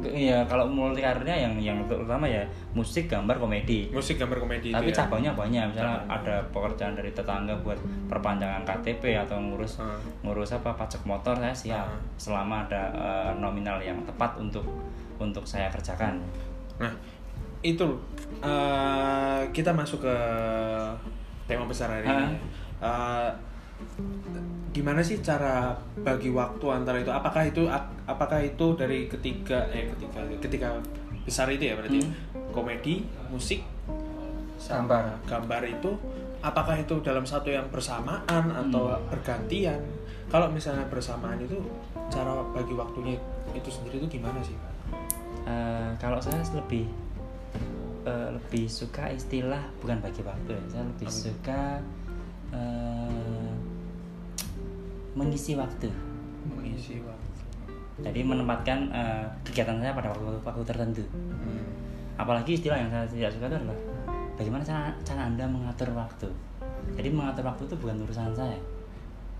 Iya kalau multi karirnya yang yang terutama ya musik gambar komedi musik gambar komedi tapi itu ya cabangnya banyak misalnya Cabang. ada pekerjaan dari tetangga buat perpanjangan KTP atau ngurus Hmm. ngurus apa pajak motor saya siap Hmm. selama ada eh, nominal yang tepat untuk untuk saya kerjakan nah itu eh, kita masuk ke tema besar hari ini Eh, gimana sih cara bagi waktu antara itu apakah itu apakah itu dari ketiga eh ketiga ketiga besar itu ya berarti Hmm. komedi musik sama gambar itu apakah itu dalam satu yang bersamaan atau Hmm. bergantian kalau misalnya bersamaan itu cara bagi waktunya itu sendiri itu gimana sih Eh, kalau saya lebih eh, lebih suka istilah bukan bagi waktu ya saya lebih itu? suka eh, mengisi waktu. Mengisi waktu. Jadi menempatkan eh, kegiatan saya pada waktu waktu tertentu. Hmm. apalagi istilah yang saya tidak suka itu adalah bagaimana cara, cara anda mengatur waktu? Jadi mengatur waktu itu bukan urusan saya.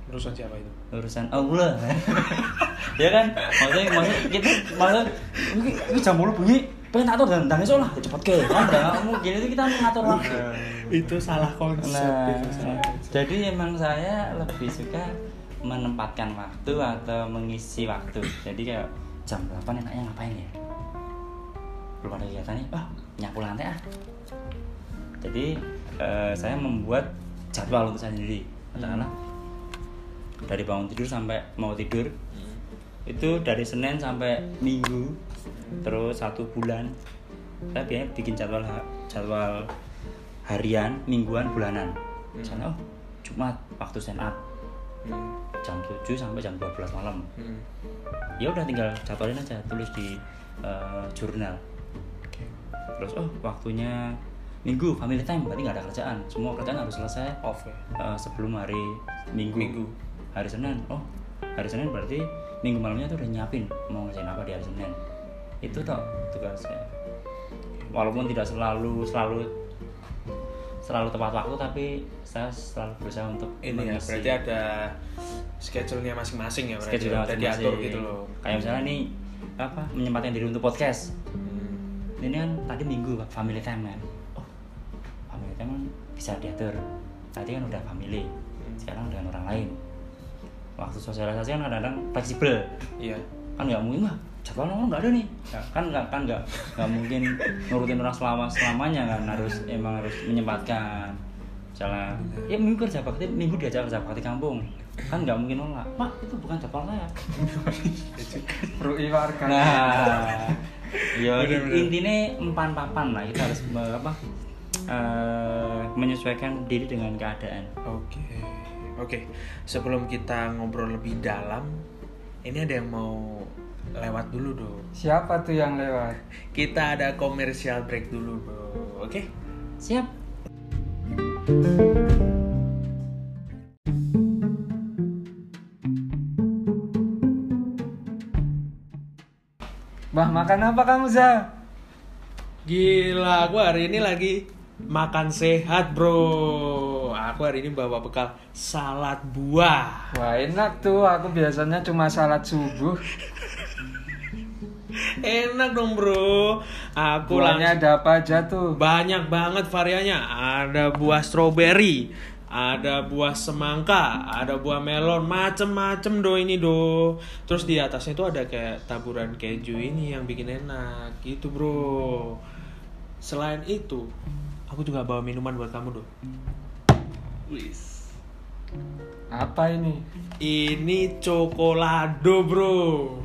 Urusan siapa itu? Urusan Allah. *laughs* Ya kan? Maksudnya maksud kita maksud ini, ini jam bulu bunyi pengen tak tahu dan esok lah cepet ke. Kan nggak mungkin itu kita mengatur waktu. Itu salah konsep. Nah itu salah konsep. jadi emang saya lebih suka menempatkan waktu atau mengisi waktu. Jadi kayak jam 8 enaknya ngapain ya? Belum ada kegiatan nih ah nyapu lantai ah. Jadi eh, saya membuat jadwal untuk saya sendiri. Katakanlah dari bangun tidur sampai mau tidur itu dari Senin sampai Minggu terus satu bulan. Saya biasanya bikin jadwal jadwal harian mingguan bulanan. Misalnya oh Jumat waktu stand up Hmm. jam 7 sampai jam 12 malam Hmm. ya udah tinggal jadwalin aja tulis di eh, jurnal Oke. terus oh waktunya minggu family time berarti nggak ada kerjaan semua kerjaan harus selesai Off ya. eh, sebelum hari minggu. Minggu. hari senin oh hari senin berarti minggu malamnya tuh udah nyiapin mau ngerjain apa di hari senin itu toh tugasnya walaupun tidak selalu selalu selalu tepat waktu tapi saya selalu berusaha untuk Ini ya, berarti ada schedule-nya masing-masing ya berarti. schedule Udah masing-masing. diatur gitu loh. kayak misalnya nih apa menyempatkan diri untuk podcast Hmm. ini kan tadi minggu Pak, family time kan oh family time kan bisa diatur tadi kan udah family sekarang dengan orang lain waktu sosialisasi kan kadang-kadang fleksibel Iya. kan nggak mungkin wah jadwal nongkrong nggak ada nih Ya, kan nggak kan nggak nggak mungkin nurutin orang selama selamanya kan harus emang harus menyempatkan misalnya ya minggu kerja bakti minggu diajak kerja bakti kampung kan nggak mungkin nolak pak itu bukan jadwal saya Rui warga. Nah, ya intinya empan papan lah kita harus apa eh, menyesuaikan diri dengan keadaan. Oke. Oke. Sebelum kita ngobrol lebih dalam, ini ada yang mau lewat dulu dong. Siapa tuh yang lewat? Kita ada komersial break dulu dong. Oke? Siap. Bah, makan apa kamu, Za? Gila, aku hari ini lagi makan sehat, bro. Aku hari ini bawa bekal salad buah. Wah, enak tuh. Aku biasanya cuma salad subuh. Enak dong, bro. Aku Buahnya langsung ada apa aja tuh? banyak banget variannya. Ada buah strawberry, ada buah semangka, ada buah melon, macem-macem do ini do. Terus di atasnya tuh ada kayak taburan keju ini yang bikin enak, gitu bro. Selain itu, aku juga bawa minuman buat kamu do. Wis. Apa ini? Ini cokolado bro.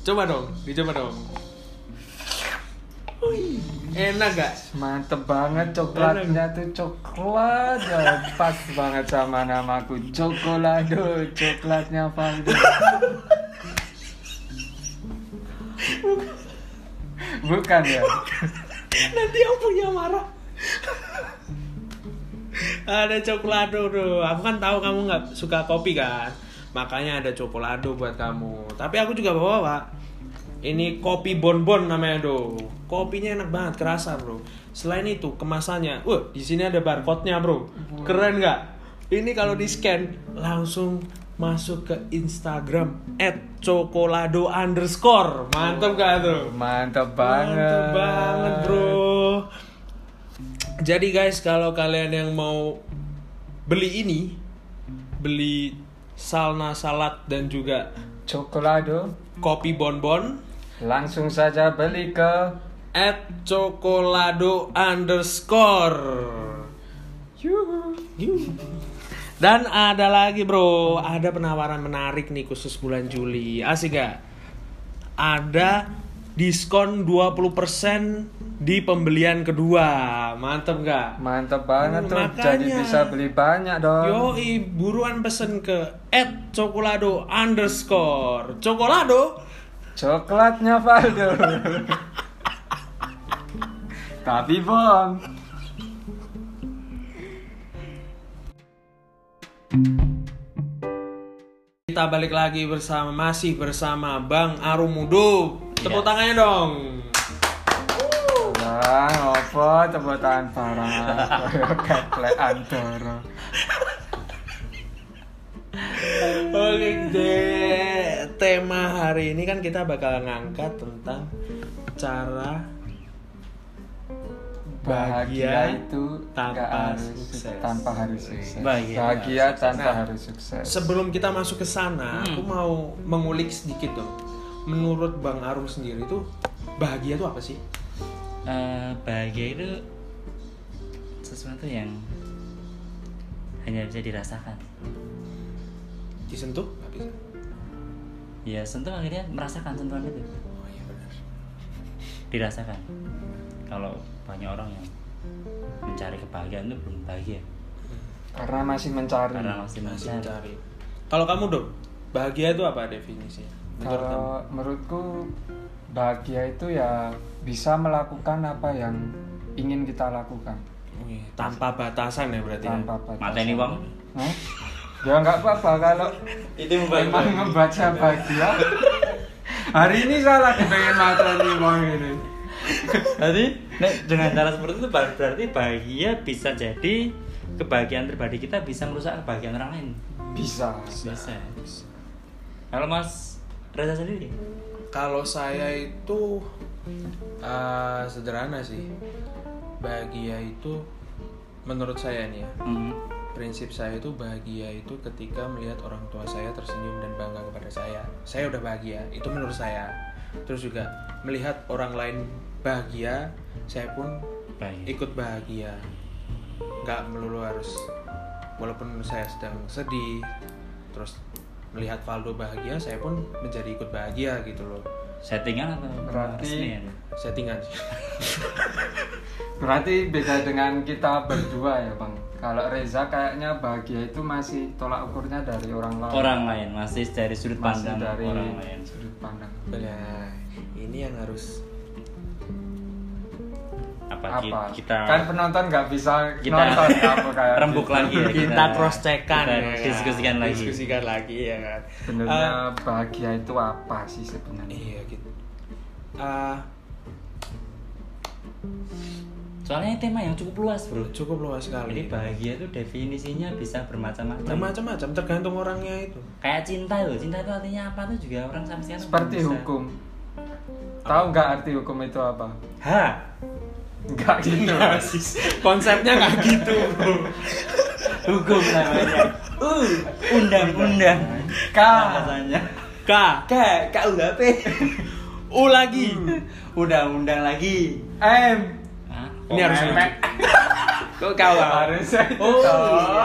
Coba dong, dicoba dong. Wih, enak gak? Mantep banget coklatnya tuh coklat ya pas banget sama namaku Cokolado coklatnya Valdo *laughs* bukan ya Nanti yang punya marah. Ada cokolado bro. Aku kan tahu kamu nggak suka kopi kan. Makanya ada cokolado buat kamu. Tapi aku juga bawa pak. Ini kopi bonbon namanya do. Kopinya enak banget, kerasa bro. Selain itu kemasannya, wah di sini ada barcode-nya bro. Keren nggak? Ini kalau di scan langsung masuk ke Instagram @cokolado underscore. Mantap gak tuh? mantep banget Mantap banget bro. Jadi guys kalau kalian yang mau beli ini, beli salna salad dan juga Cokolado kopi bonbon langsung saja beli ke at cokolado underscore. Yuhu. Yuhu. Dan ada lagi bro, ada penawaran menarik nih khusus bulan Juli. Asik gak? Ada diskon 20% di pembelian kedua. Mantep gak? mantep banget Hmm, tuh makanya. jadi bisa beli banyak dong Yoi, buruan pesen ke at cokolado underscore. Cokolado? Coklatnya Valdo. Tapi Bang, Kita balik lagi bersama, masih bersama Bang Arumudo. Tepuk Yes. tangannya dong. Bang, apa tepuk tangan parah. Keplek antara. Oke, deh. tema hari ini kan kita bakal ngangkat tentang cara Bahagia Bahagia itu tanpa nggak harus sukses. tanpa harus sukses. Bahagia Bahagia tanpa Nah, harus sukses. Sebelum kita masuk ke sana, Hmm. aku mau mengulik sedikit dong. Menurut Bang Arum sendiri tuh bahagia tuh apa sih? eh, bahagia itu sesuatu yang hanya bisa dirasakan Disentuh nggak bisa. ya sentuh akhirnya merasakan sentuhan itu Oh iya benar. dirasakan kalau banyak orang yang mencari kebahagiaan itu belum bahagia karena masih mencari karena masih Masih mencari mencari. Kalau kamu dong, bahagia itu apa definisinya? Menurut kamu? kalau menurutku bahagia itu ya bisa melakukan apa yang ingin kita lakukan Wih, tanpa batasan ya berarti. tanpa ya? batas mata ini bang Hah? ya nggak apa-apa kalau itu memang membaca bahagia hari ini salah pengen mata ini bang ini Jadi nek, dengan cara seperti itu ber- berarti bahagia bisa jadi kebahagiaan pribadi kita bisa merusak kebahagiaan orang lain. bisa Bisa. Kalau Mas Reza sendiri? Kalau saya itu eh, sederhana sih. Bahagia itu menurut saya nih ya. Hmm. Prinsip saya itu bahagia itu ketika melihat orang tua saya tersenyum dan bangga kepada saya. Saya udah bahagia, itu menurut saya. Terus juga melihat orang lain bahagia, saya pun Bahagia. ikut bahagia. Nggak melulu harus walaupun saya sedang sedih, terus melihat Valdo bahagia, saya pun menjadi ikut bahagia gitu loh. Settingan atau Berarti- resmian? Settingan sih. *laughs* berarti beda dengan kita berdua ya bang kalau Reza kayaknya bahagia itu masih tolak ukurnya dari orang lain Orang lain masih dari sudut masih pandang dari orang lain. sudut pandang Nah, ini yang harus Apa, apa kita kan penonton nggak bisa kita nonton *laughs* kayak rembuk gitu. lagi ya kita cross checkkan kita ya kan? diskusikan lagi. Diskusikan lagi ya kan. sebenarnya Ah, bahagia itu apa sih sebenarnya iya gitu. Ah, Soalnya tema yang cukup luas, Bro. cukup luas sekali. Jadi bahagia itu definisinya bisa bermacam-macam. Bermacam-macam tergantung orangnya itu. Kayak cinta loh. Cinta itu artinya apa tuh juga orang sekarang seperti hukum tahu nggak arti hukum itu apa Ha. Nggak gitu Iya, Konsepnya nggak gitu. Hukum namanya. Uh, undang-undang. K Bahasanya. K. K, KUHP. U lagi. Undang-undang lagi. M Hah? Ini harus M. lucu. *laughs* Kok kau harusnya itu Oh, iya,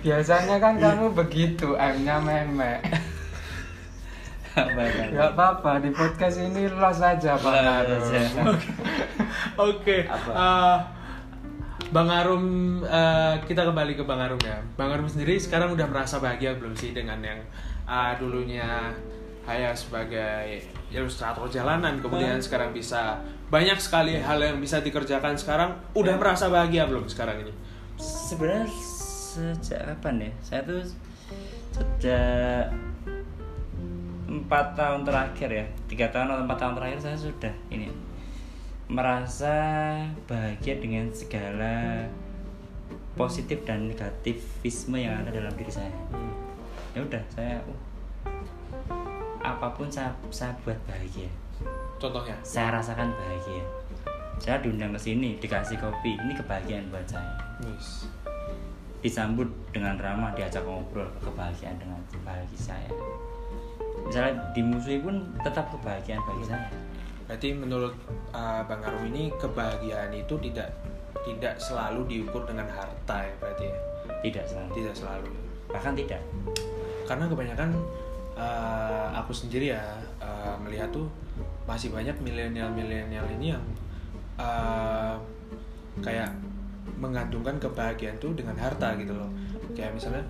*laughs* biasanya kan kamu begitu M-nya memek Nggak apa-apa di podcast ini los aja Los Arum. *laughs* Oke. Apa? eh, Bang Arum, eh, kita kembali ke Bang Arum ya. Bang Arum sendiri sekarang udah merasa bahagia belum sih dengan yang eh, dulunya hanya sebagai ilustrator jalanan, kemudian sekarang bisa banyak sekali hal yang bisa dikerjakan sekarang. Udah merasa bahagia belum sekarang ini? Sebenarnya sejak kapan ya? Saya tuh sejak empat tahun terakhir ya, tiga tahun atau empat tahun terakhir saya sudah ini merasa bahagia dengan segala positif dan negativisme yang ada dalam diri saya. Ya udah, saya uh, apa pun saya saya buat bahagia. Contohnya? Saya rasakan bahagia. Saya diundang ke sini, dikasih kopi, ini kebahagiaan buat saya. Wis. disambut dengan ramah diajak ngobrol kebahagiaan dengan bagi saya misalnya dimusuhi pun tetap kebahagiaan bagi saya Berarti menurut uh, Bang Arum ini kebahagiaan itu tidak tidak selalu diukur dengan harta ya berarti ya? tidak selalu Tidak selalu. bahkan tidak Karena kebanyakan uh, aku sendiri ya uh, melihat tuh masih banyak milenial-milenial ini yang uh, kayak menggantungkan kebahagiaan tuh dengan harta gitu loh. Kayak misalnya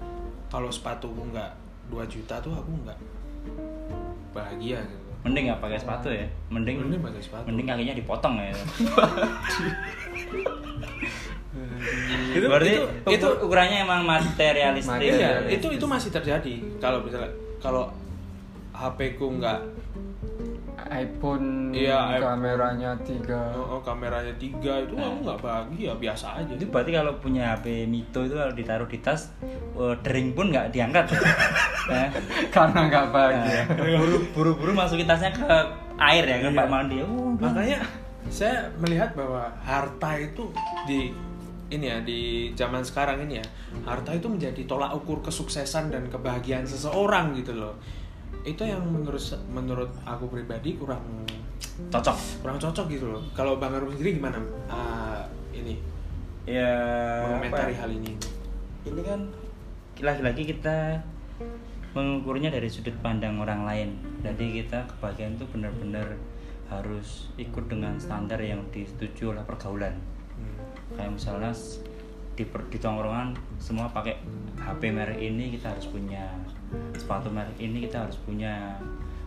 kalau sepatuku nggak 2 juta tuh aku nggak bahagia gitu. mending nggak pakai sepatu ya mending Mending pakai sepatu. mending kakinya dipotong ya Itu- berarti itu- itu- ukurannya emang materialistik Material. Iya, Materialistis. itu itu masih terjadi. Kalau misalnya kalau HP ku nggak iPhone Iya, kameranya tiga. Oh, oh, kameranya tiga. Itu aku nggak bahagia biasa aja. itu berarti kalau punya HP Mito itu kalau ditaruh di tas eh, dering pun nggak diangkat. Nah, *laughs* karena nggak bahagia buru- buru-buru masukin tasnya ke air ya ke Iya. pak mandi. Uh, Makanya saya melihat bahwa harta itu di ini ya di zaman sekarang ini ya harta itu menjadi tolak ukur kesuksesan dan kebahagiaan seseorang gitu loh. Itu yang menurut menurut aku pribadi kurang cocok. kurang cocok gitu loh. Kalau bang Arum sendiri gimana? Ah, ini. Ya mengomentari apa? hal ini. Ini kan lagi-lagi kita mengukurnya dari sudut pandang orang lain. Jadi kita kebagian itu benar-benar harus ikut dengan standar yang disetujui oleh pergaulan. Hmm. kayak misalnya di, per- di tongkrongan semua pakai HP merek ini kita harus punya sepatu merek ini kita harus punya.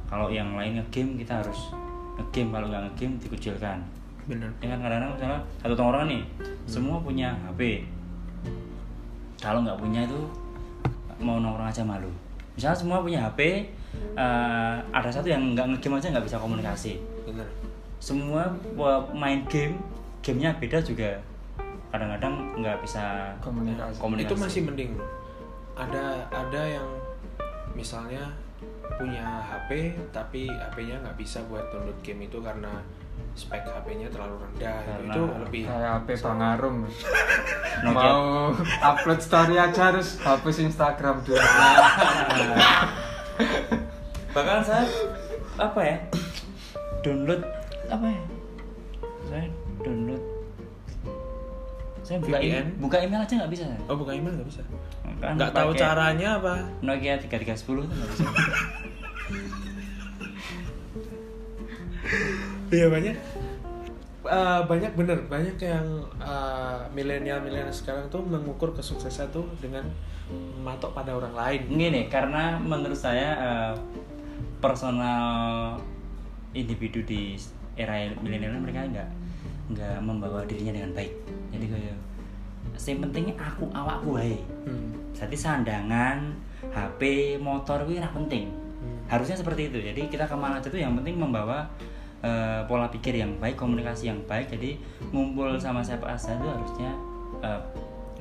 Kalau yang lain ngegame kita harus ngegame. Kalau nggak ngegame dikucilkan. Bener. Ya kan kadang-kadang misalnya satu tongkrongan nih semua punya HP kalau nggak punya itu mau nongkrong aja malu. Misalnya semua punya HP eh, ada satu yang nggak ngegame aja nggak bisa komunikasi. Bener. Semua main game gamenya beda juga. Kadang-kadang nggak bisa komunikasi. komunikasi. Itu masih mending. Ada ada yang misalnya punya HP tapi HP-nya nggak bisa buat download game itu karena spek HP-nya terlalu rendah gitu. Karena itu lebih kayak HP *laughs* Nokia. mau upload story aja harus hapus Instagram dulu *laughs* bahkan saya apa ya download apa ya saya download saya buka VPN? email, buka email aja nggak bisa oh bukan email nggak bisa? Kan nggak tahu caranya apa? Nokia 3310 itu nggak bisa. *laughs* Iya banyak. Eh, banyak bener. Banyak yang eh, milenial milenial sekarang tuh mengukur kesuksesan tuh dengan matok pada orang lain. Gini, karena menurut saya eh, personal individu di era milenial mereka nggak nggak membawa dirinya dengan baik. Jadi kayak yang penting aku awakku wae. Hmm. Jadi sandangan, HP, motor itu penting. Hmm. Harusnya seperti itu. Jadi kita ke mana aja tuh yang penting membawa eh, pola pikir yang baik, komunikasi yang baik. Jadi ngumpul sama siapa saja itu harusnya eh,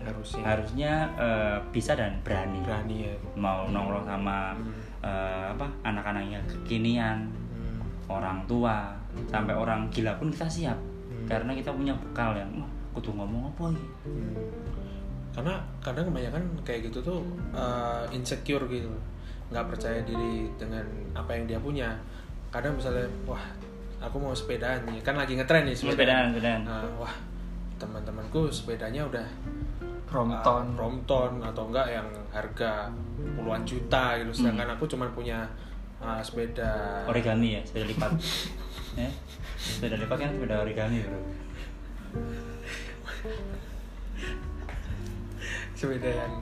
harusnya harusnya eh, bisa dan berani berani ya mau nongkrong sama eh, apa anak-anaknya kekinian Hmm. orang tua sampai orang gila pun kita siap Hmm. karena kita punya bekal yang wah kudu ngomong apa ya Hmm. karena kadang kebanyakan kayak gitu tuh uh, insecure gitu. Nggak percaya diri dengan apa yang dia punya. Kadang misalnya wah aku mau sepedaan nih. Kan lagi ngetren nih sepedaan. sepedaan Nah, wah teman-temanku sepedanya udah Brompton uh, Brompton atau enggak yang harga puluhan juta gitu. Sedangkan aku cuma punya uh, sepeda origami ya sepeda lipat. Ya *laughs* sepeda lipat kan sepeda origami bro sepeda yang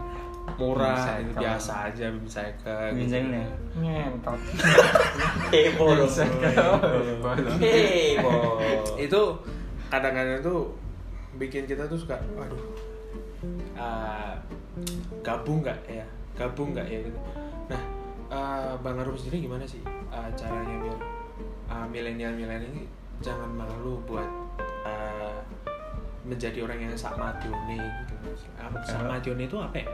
murah itu biasa aja bisa ke Misalnya. ngentot. *laughs* Heboh dong itu kadang-kadang tuh bikin kita tuh suka waduh ah, gabung nggak ya? Gabung nggak ya? Gitu. Nah ah, bang Arum sendiri gimana sih ah, caranya biar ah, milenial-milenial ini jangan malu buat ah, menjadi orang yang sama Joni gitu. Apa sama Joni itu apa ya?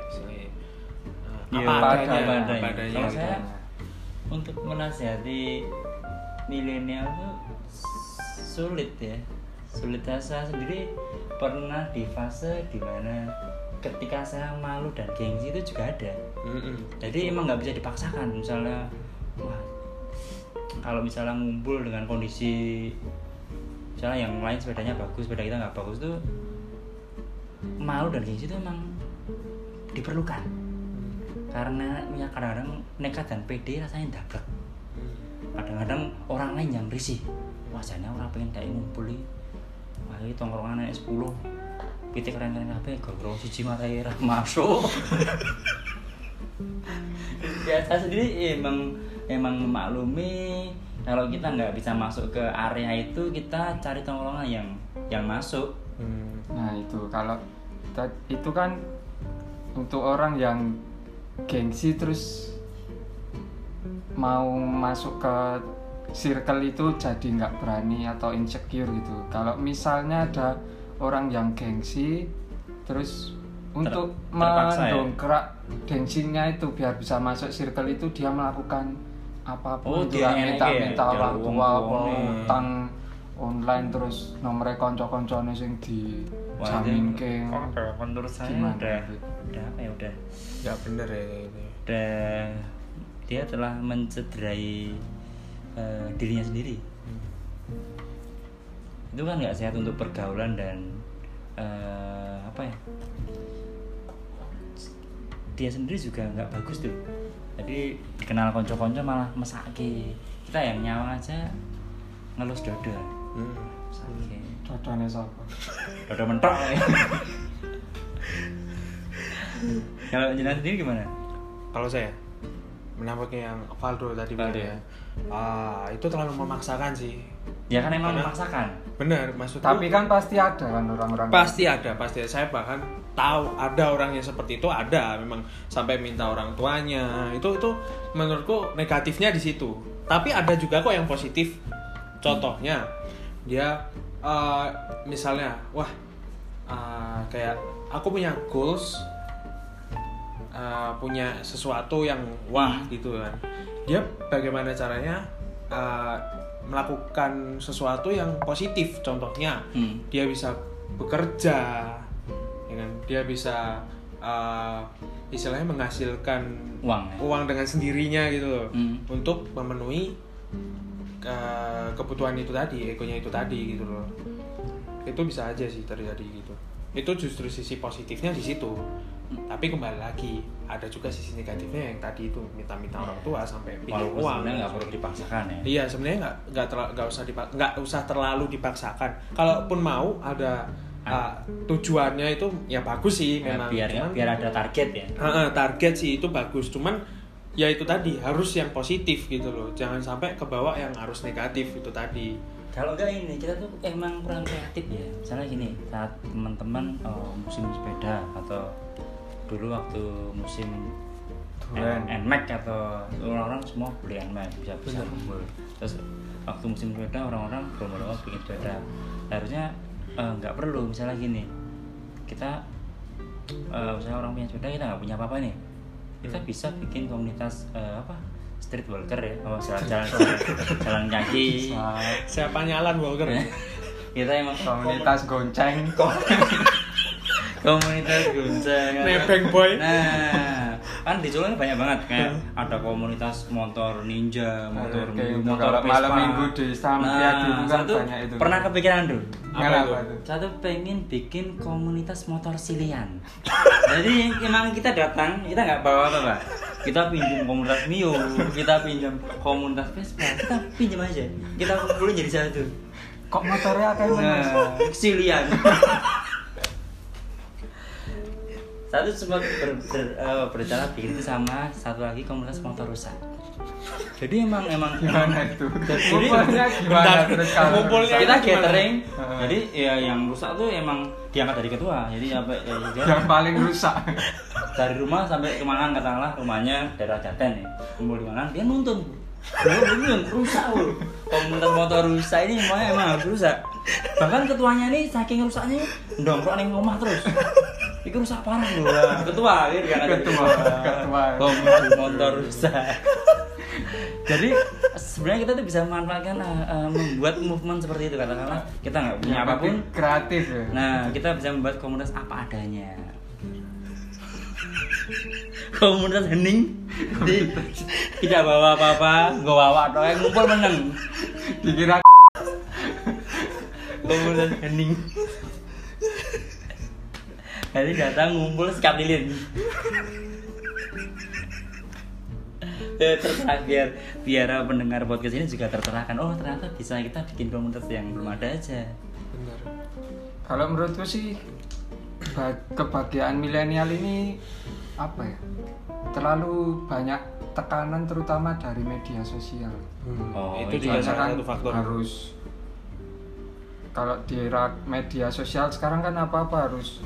Iya, apa apa adanya adanya. apa adanya. Kalau gitu. saya untuk menasihati milenial tuh sulit ya. Sulit. Saya sendiri pernah di fase di mana ketika saya malu dan gengsi itu juga ada. Mm-mm. jadi emang nggak bisa dipaksakan. Misalnya wah kalau misalnya ngumpul dengan kondisi misalnya yang lain sepedanya bagus sepeda kita nggak bagus tuh malu dan gengsi itu emang diperlukan. Karena ya kadang-kadang nekat dan pede rasanya dablek. Hmm. kadang-kadang orang lain yang risih. Wajahnya orang pengen kayak ngumpul iki. wah ini tongkrongan anak 10 pitik keren-keren kabeh gogro siji marai ra masuk. *laughs* Saya sendiri emang emang memaklumi kalau kita nggak bisa masuk ke area itu kita cari tongkrongan yang yang masuk Hmm. Nah itu kalau itu kan untuk orang yang gengsi terus mau masuk ke circle itu jadi nggak berani atau insecure gitu. Kalau misalnya ada orang yang gengsi terus untuk terpaksa ya? mendongkrak gengsinya itu biar bisa masuk circle itu dia melakukan apa pun Oh, itu dia ya ngene minta-minta ya, orang tua utang online terus nomornya konco-koncone sing di jamin ke oh, menurut saya Gimana udah itu? udah apa ya udah. Nggak bener ya gitu udah dia telah mencederai eh, dirinya sendiri. Itu kan nggak sehat untuk pergaulan dan eh, apa ya? Dia sendiri juga nggak bagus tuh jadi dikenal konco-konco malah mesake kita yang nyawa aja ngelus dodo Hmm. mesake Cocoknya siapa? dodo mentok kalau jenazah sendiri gimana Kalau saya menambahkan yang Valdo tadi Valdo, bener ya. Ah, itu terlalu memaksakan sih. ya kan emang Karena- memaksakan Benar, maksudku. Tapi kan pasti ada kan orang-orang pasti ada, pasti ada. Saya bahkan tahu ada orang yang seperti itu ada memang sampai minta orang tuanya. Itu itu menurutku negatifnya di situ. Tapi ada juga kok yang positif. Contohnya dia eh, misalnya, wah eh, kayak aku punya goals uh, punya sesuatu yang wah gitu kan. Dia bagaimana caranya uh, melakukan sesuatu yang positif. Contohnya Hmm. dia bisa bekerja ya kan? Dia bisa uh, istilahnya menghasilkan uang ya? uang dengan sendirinya gitu loh. Hmm. untuk memenuhi ke- kebutuhan itu tadi egonya itu tadi gitu loh. Itu bisa aja sih terjadi gitu. Itu justru sisi positifnya di situ tapi kembali lagi ada juga sisi negatifnya yang tadi itu minta-minta orang tua sampai pinjam uang. sebenarnya nggak perlu dipaksakan ya. Iya sebenarnya nggak nggak nggak usah dipak nggak usah terlalu dipaksakan. Kalaupun mau ada uh, tujuannya itu ya bagus sih Ya, memang. biar Cuman- biar ada target ya. Heeh, target sih itu bagus. Cuman ya itu tadi harus yang positif gitu loh. Jangan sampai kebawa yang harus negatif itu tadi. Kalau enggak ini kita tuh emang kurang kreatif ya. Misalnya gini saat teman-teman eh, musim sepeda atau dulu waktu musim NMAX atau orang-orang semua beli NMAX bisa bisa kumpul terus waktu musim sepeda orang-orang berlomba-lomba bikin sepeda. Harusnya eh, nggak perlu misalnya gini. Kita eh, misalnya orang punya sepeda kita nggak punya apa-apa nih. Kita Hmm. bisa bikin komunitas eh, apa? Street walker ya oh, *laughs* jalan-jalan jalan kaki. Siapa nyalan Walker? *laughs* Kita emang komunitas gonceng *laughs* komunitas gonceng Nebeng boy. nah kan di Solo ini banyak banget kayak ada komunitas motor ninja motor Kayak motor kalau malam minggu di Sampiadi itu kan satu banyak itu. pernah kepikiran tuh Apa itu? satu pengen bikin komunitas motor silian jadi emang kita datang kita nggak bawa apa apa kita pinjam komunitas Mio kita pinjam komunitas Vespa kita pinjam aja kita kumpulin jadi satu Kok motornya kayak? Nah, silian. Satu sempat ber, ber- eh, berbicara bikin itu sama satu lagi komunitas motor rusak. Jadi emang emang Gimana itu? Jadi- Ngumpulnya gimana terus kita gathering. Jadi ya yang rusak tuh emang diangkat dari ketua. Jadi apa ya, dia yang paling rusak dari rumah sampai ke Mangan katakanlah rumahnya daerah Jaten nih. Kumpul di dia nuntun. Loh, belum rusak loh. Komunitas motor rusak ini semuanya emang harus rusak. Bahkan ketuanya ini saking rusaknya ndongkrok ning rumah terus. Itu rusak parah loh. Wah, Ketua gitu kan. Ketua, ketua. Motor rusak. Jadi sebenarnya kita tuh bisa memanfaatkan eh, membuat movement seperti itu katakanlah kita nggak punya Yang apa pun kreatif ya Nah, kita bisa membuat komunitas apa adanya. *laughs* komunitas hening di tidak bawa apa-apa, nggak bawa atau yang ngumpul meneng. dikira Komunitas hening. Jadi datang ngumpul sekap lilin. Ya, terserah biar biar pendengar podcast ini juga tercerahkan. Oh ternyata bisa kita bikin komunitas yang belum ada aja. benar kalau menurutku sih ba- kebahagiaan milenial ini apa ya terlalu banyak tekanan terutama dari media sosial Hmm, Oh, itu itu juga salah satu faktor harus kalau di era media sosial sekarang kan apa apa harus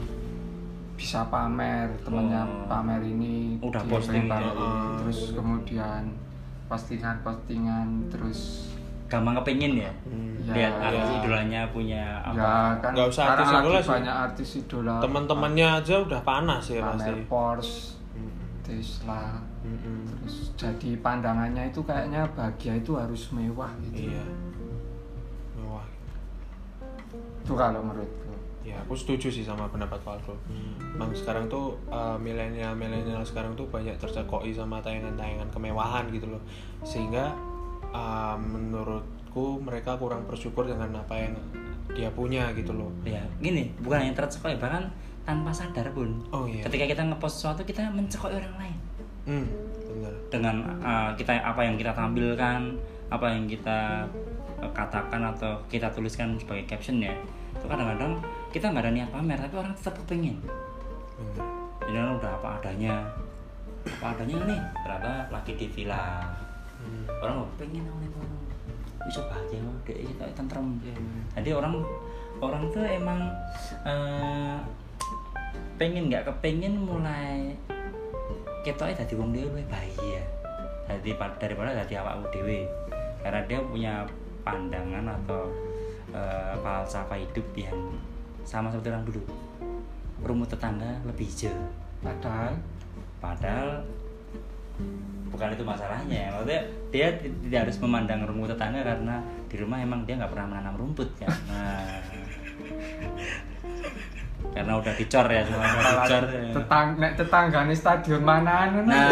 bisa pamer temennya Oh. pamer ini Udah posting pamer ya. terus kemudian postingan postingan terus Gampang kepingin ya. Hmm. Ya, Lihat artis ya. idolanya punya apa? ya kan Nggak usah artis idola sih. banyak artis idola teman-temannya aja udah panas ya pasti pamer Porsche Hmm. Tesla Hmm-hmm. terus jadi pandangannya itu kayaknya bahagia itu harus mewah gitu iya mewah itu kalau menurutku ya aku setuju sih sama pendapat Valdo Emang sekarang tuh uh, milenial milenial sekarang tuh banyak tercekoi sama tayangan-tayangan kemewahan gitu loh. Sehingga uh, menurutku mereka kurang bersyukur dengan apa yang dia punya gitu loh. Ya gini bukan yang tercekoi bahkan tanpa sadar pun. Oh iya. Ketika kita ngepost sesuatu kita mencekoi orang lain. Hmm, benar. Dengan uh, kita apa yang kita tampilkan apa yang kita uh, katakan atau kita tuliskan sebagai caption ya itu kadang-kadang kita nggak ada niat pamer tapi orang tetap benar jadi orang udah apa adanya. Apa adanya nih ternyata lagi di villa. Hmm. orang mau pengen nih orang bisa bahagia dek kita tentrem. Hmm. jadi orang orang tuh emang eh, pengen nggak kepengen mulai kita tadi wong dewe luwih bahagia. Jadi daripada jadi awakmu dewe karena dia punya pandangan atau eh, falsafah hidup yang sama seperti orang dulu rumput tetangga lebih hijau. Padahal? Padahal bukan itu masalahnya. Maksudnya dia ti- tidak harus memandang rumput tetangga karena di rumah emang dia nggak pernah menanam rumput kan. Nah, karena udah dicor ya semua udah dicor. ya. tetang nek tetanggane stadion mana anu Nah.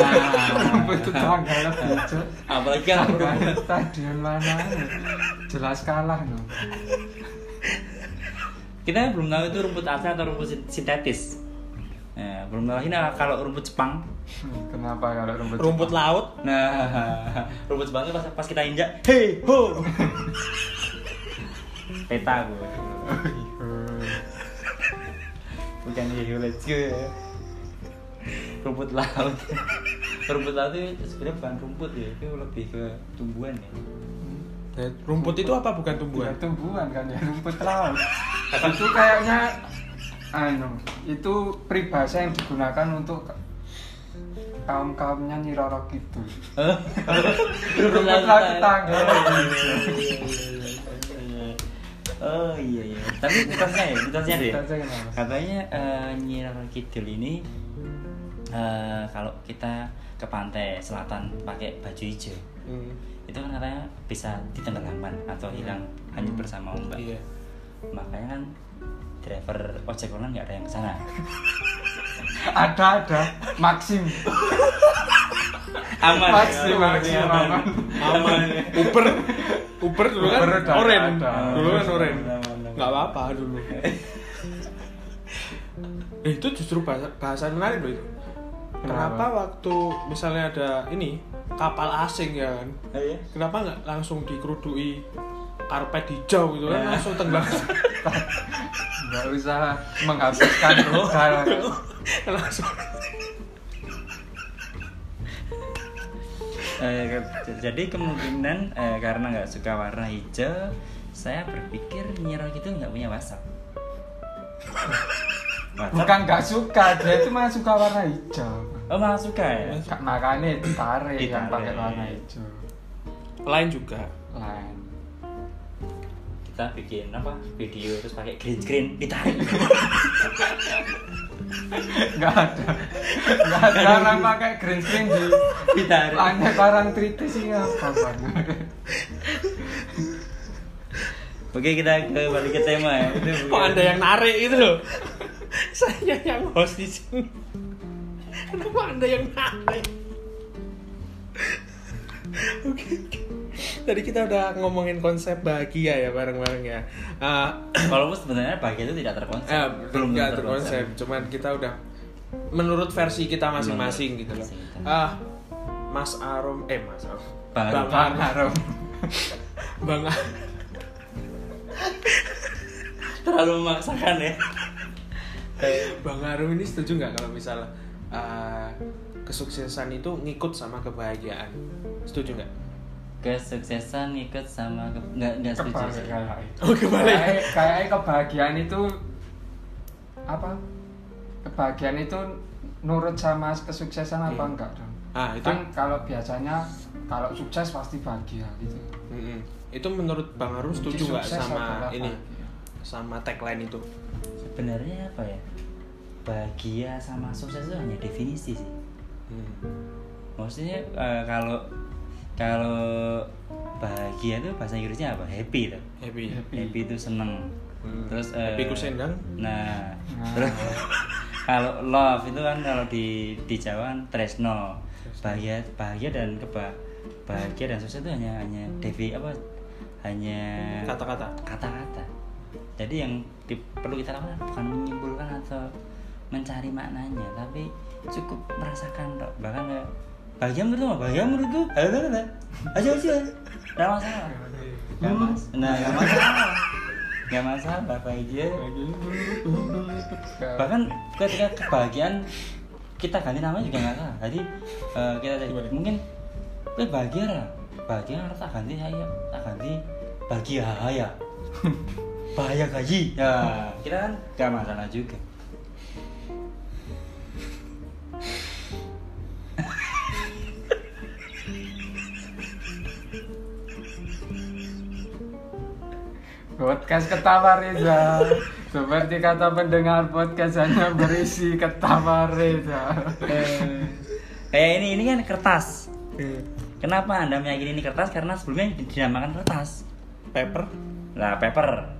rumput tetangga lebih hijau. Apalagi kan Tetanggane stadion mana anu? Jelas kalah no kita belum tahu itu rumput asli atau rumput sin- sintetis Nah, belum tahu ini kalau rumput Jepang kenapa kalau rumput rumput laut Nah, *laughs* rumput Jepang itu pas, pas kita injak, hey ho, *laughs* peta gue. Bukan hey ho, let's go. ya. Rumput laut. *laughs* rumput laut itu sebenarnya bukan rumput ya, itu lebih ke tumbuhan ya. Nah, rumput itu apa? Bukan tumbuhan? Bukan tumbuhan kan ya rumput laut. Itu kayaknya anu itu peribahasa yang digunakan untuk kaum kaumnya Nyi Roro gitu rumput laut tetangga. Oh iya iya. Tapi mitosnya ya, mitosnya deh. Katanya eh, Nyi Roro Kidul ini eh, kalau kita ke pantai selatan pakai baju hijau. Hmm, itu kan katanya bisa ditenggelamkan atau hilang hanyut bersama ombak. iya Makanya kan driver ojek online nggak ada yang ke sana. *laughs* ada ada Maxim Aman. Maksim, maksim, aman. Aman. Uber Uber dulu kan oren dulu kan oren Aman, aman. nggak apa-apa dulu eh, itu justru bahasa, bahasa menarik loh itu kenapa Kenapa? waktu misalnya ada ini kapal asing ya kan? Oh, iya? kenapa nggak langsung dikerudui karpet hijau gitu kan? Langsung tenggelam. *laughs* Nggak usah menghabiskan modal *laughs* langsung. Eh, jadi kemungkinan eh, karena nggak suka warna hijau, saya berpikir Nyiro itu nggak punya WhatsApp. *laughs* Bukan nggak suka dia itu malah suka warna hijau Oh malah suka ya? Kak makanya ditarik yang pakai warna hijau lain juga lain Kita bikin apa? Video terus pakai green screen ditarik. *laughs* nggak ada nggak ada orang pakai green screen di ditarik. aneh barang tritis sih apa bang Oke kita kembali ke tema ya. Itu kok anda yang narik itu loh *laughs* saya yang host di sini anda yang narik oke oke. tadi kita udah ngomongin konsep bahagia ya bareng-bareng ya *clears throat* Ah, Walaupun sebenarnya bahagia itu tidak terkonsep. eh, belum nggak tentu terkonsep cuman kita udah menurut versi kita masing-masing gitu loh ah Mas Arom eh Mas Arom Baru. Bang Bang Arom *laughs* Bang Terlalu memaksakan ya. Bang Arum ini setuju nggak kalau misalnya uh, kesuksesan itu ngikut sama kebahagiaan? Setuju nggak? Kesuksesan ikut sama ke... nggak nggak setuju. sih. kayak Oh kebalik. kayak kayak kebahagiaan itu apa kebahagiaan itu nurut sama kesuksesan apa Hmm. enggak dong Ah itu, kan kalau biasanya kalau sukses pasti bahagia gitu Mm-mm. itu menurut Bang Arum setuju nggak sama ini, bahagia. sama tagline itu? Sebenarnya apa ya? Bahagia sama sukses itu hanya definisi sih. Hmm. Maksudnya eh, kalau kalau bahagia itu bahasa Inggrisnya apa? Happy tuh. Happy. Happy. Happy itu seneng. Hmm. Terus eh, Happy ku sendang. Nah, Nah. terus kalau love itu kan kalau di di Jawa kan tresno. Bahagia bahagia dan keba bahagia dan sukses itu hanya hanya devi apa hanya kata-kata kata-kata jadi yang di- perlu kita lakukan bukan menyimpulkan atau mencari maknanya tapi cukup merasakan tok. bahkan kayak bahagia menurut lu bahagia menurut lu ayo ayo. Aja aja nggak masalah. Nggak mas nah nggak masalah. Nggak masalah bahagia. Bahkan ketika kebahagiaan kita ganti nama juga nggak salah jadi eh, kita Gimana? mungkin eh bahagia lah. Bahagia harus tak ganti saya tak ganti bahagia ya. *laughs* Bahaya gaji. Ya kita kan nggak masalah juga Podcast ketawa Reza. Seperti kata pendengar podcast hanya berisi ketawa Reza. Eh, kayak ini ini kan kertas kenapa anda meyakini ini kertas karena sebelumnya dinamakan kertas paper Nah, paper.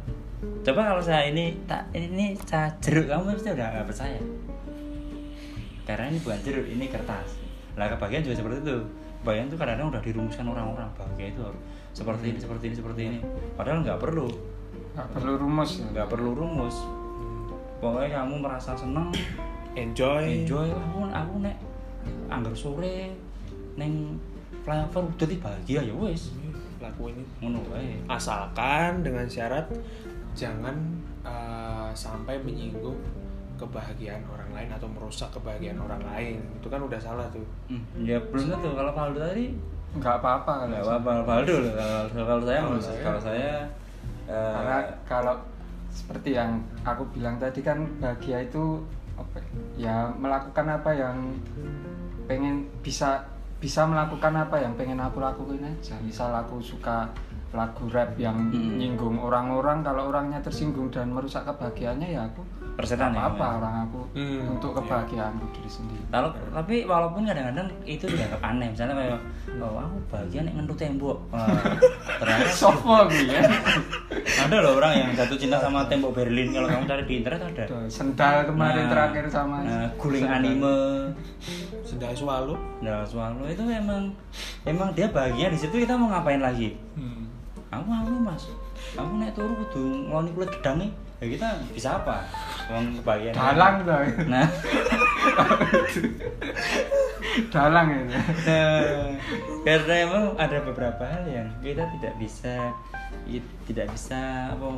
Coba kalau saya ini tak ini saya jeruk kamu pasti udah nggak percaya. Karena ini bukan jeruk, ini kertas. Lah kebahagiaan juga seperti itu. Kebahagiaan itu kadang-kadang udah dirumuskan orang-orang bahagia itu harus seperti ini, seperti ini, seperti ini. Padahal nggak perlu, Gak perlu rumus. ya. nggak perlu rumus. Pokoknya kamu merasa seneng, enjoy enjoy aku aku nek anggar sore neng flyover udah bahagia ya wes. lakuin itu Ngono wae. asalkan dengan syarat jangan uh, sampai menyinggung kebahagiaan orang lain atau merusak kebahagiaan orang lain itu kan udah salah tuh Hmm, ya belum tentu kalau Faldo tadi Nggak apa-apa kalau nggak apa-apa Faldo loh. kalau kalau saya Kalau saya- kalau saya eh, Karena kalau seperti yang aku bilang tadi kan bahagia itu apa ya melakukan apa yang pengen bisa bisa melakukan apa yang pengen aku lakuin aja misal aku suka lagu rap yang Hmm. nyinggung orang-orang kalau orangnya tersinggung dan merusak kebahagiaannya ya aku Persetan ya, apa orang aku Hmm, untuk iya. kebahagiaanku diri sendiri Kalau tapi walaupun kadang-kadang itu dianggap aneh, misalnya kayak oh aku bahagia nek ngentut tembok. *laughs* Ternyata sopo aku ya *laughs* ada loh orang yang jatuh cinta sama tembok Berlin kalau kamu cari di internet ada. Sendal kemarin Nah, terakhir sama nah, guling sendal. anime. sendal swallow Nah, Swallow itu emang emang dia bahagia di situ kita mau ngapain lagi? hmm. Aku mau mas, aku naik turu kudu ngeloni kulit gedang nih. Ya kita bisa apa? Wong kebahagiaan. dalang tuh Nah, *laughs* dalang itu Nah, karena emang ada beberapa hal yang kita tidak bisa tidak bisa apa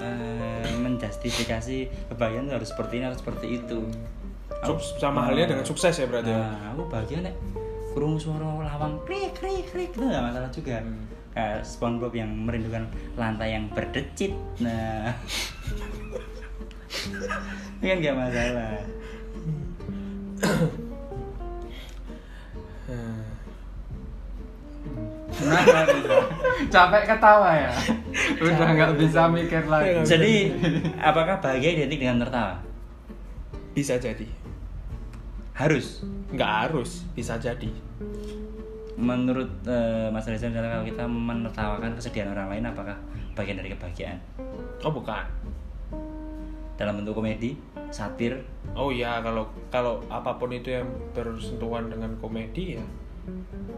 eh, menjustifikasi kebahagiaan itu harus seperti ini harus seperti itu. Aku- sama halnya dengan sukses ya berarti ya? Nah, aku bahagia nek kurung suara lawang krik krik krik itu nggak masalah juga. Hmm. Kayak SpongeBob yang merindukan lantai yang berdecit. Nah, ini kan nggak masalah. Kenapa? Capek ketawa ya? Udah nggak bisa mikir lagi. Jadi, apakah bahagia identik dengan tertawa? bisa jadi Harus. nggak harus bisa jadi Menurut eh, Mas Reza misalnya kalau kita menertawakan kesedihan orang lain apakah bagian dari kebahagiaan? oh bukan Dalam bentuk komedi, satir, oh iya kalau kalau apa pun itu yang bersentuhan dengan komedi ya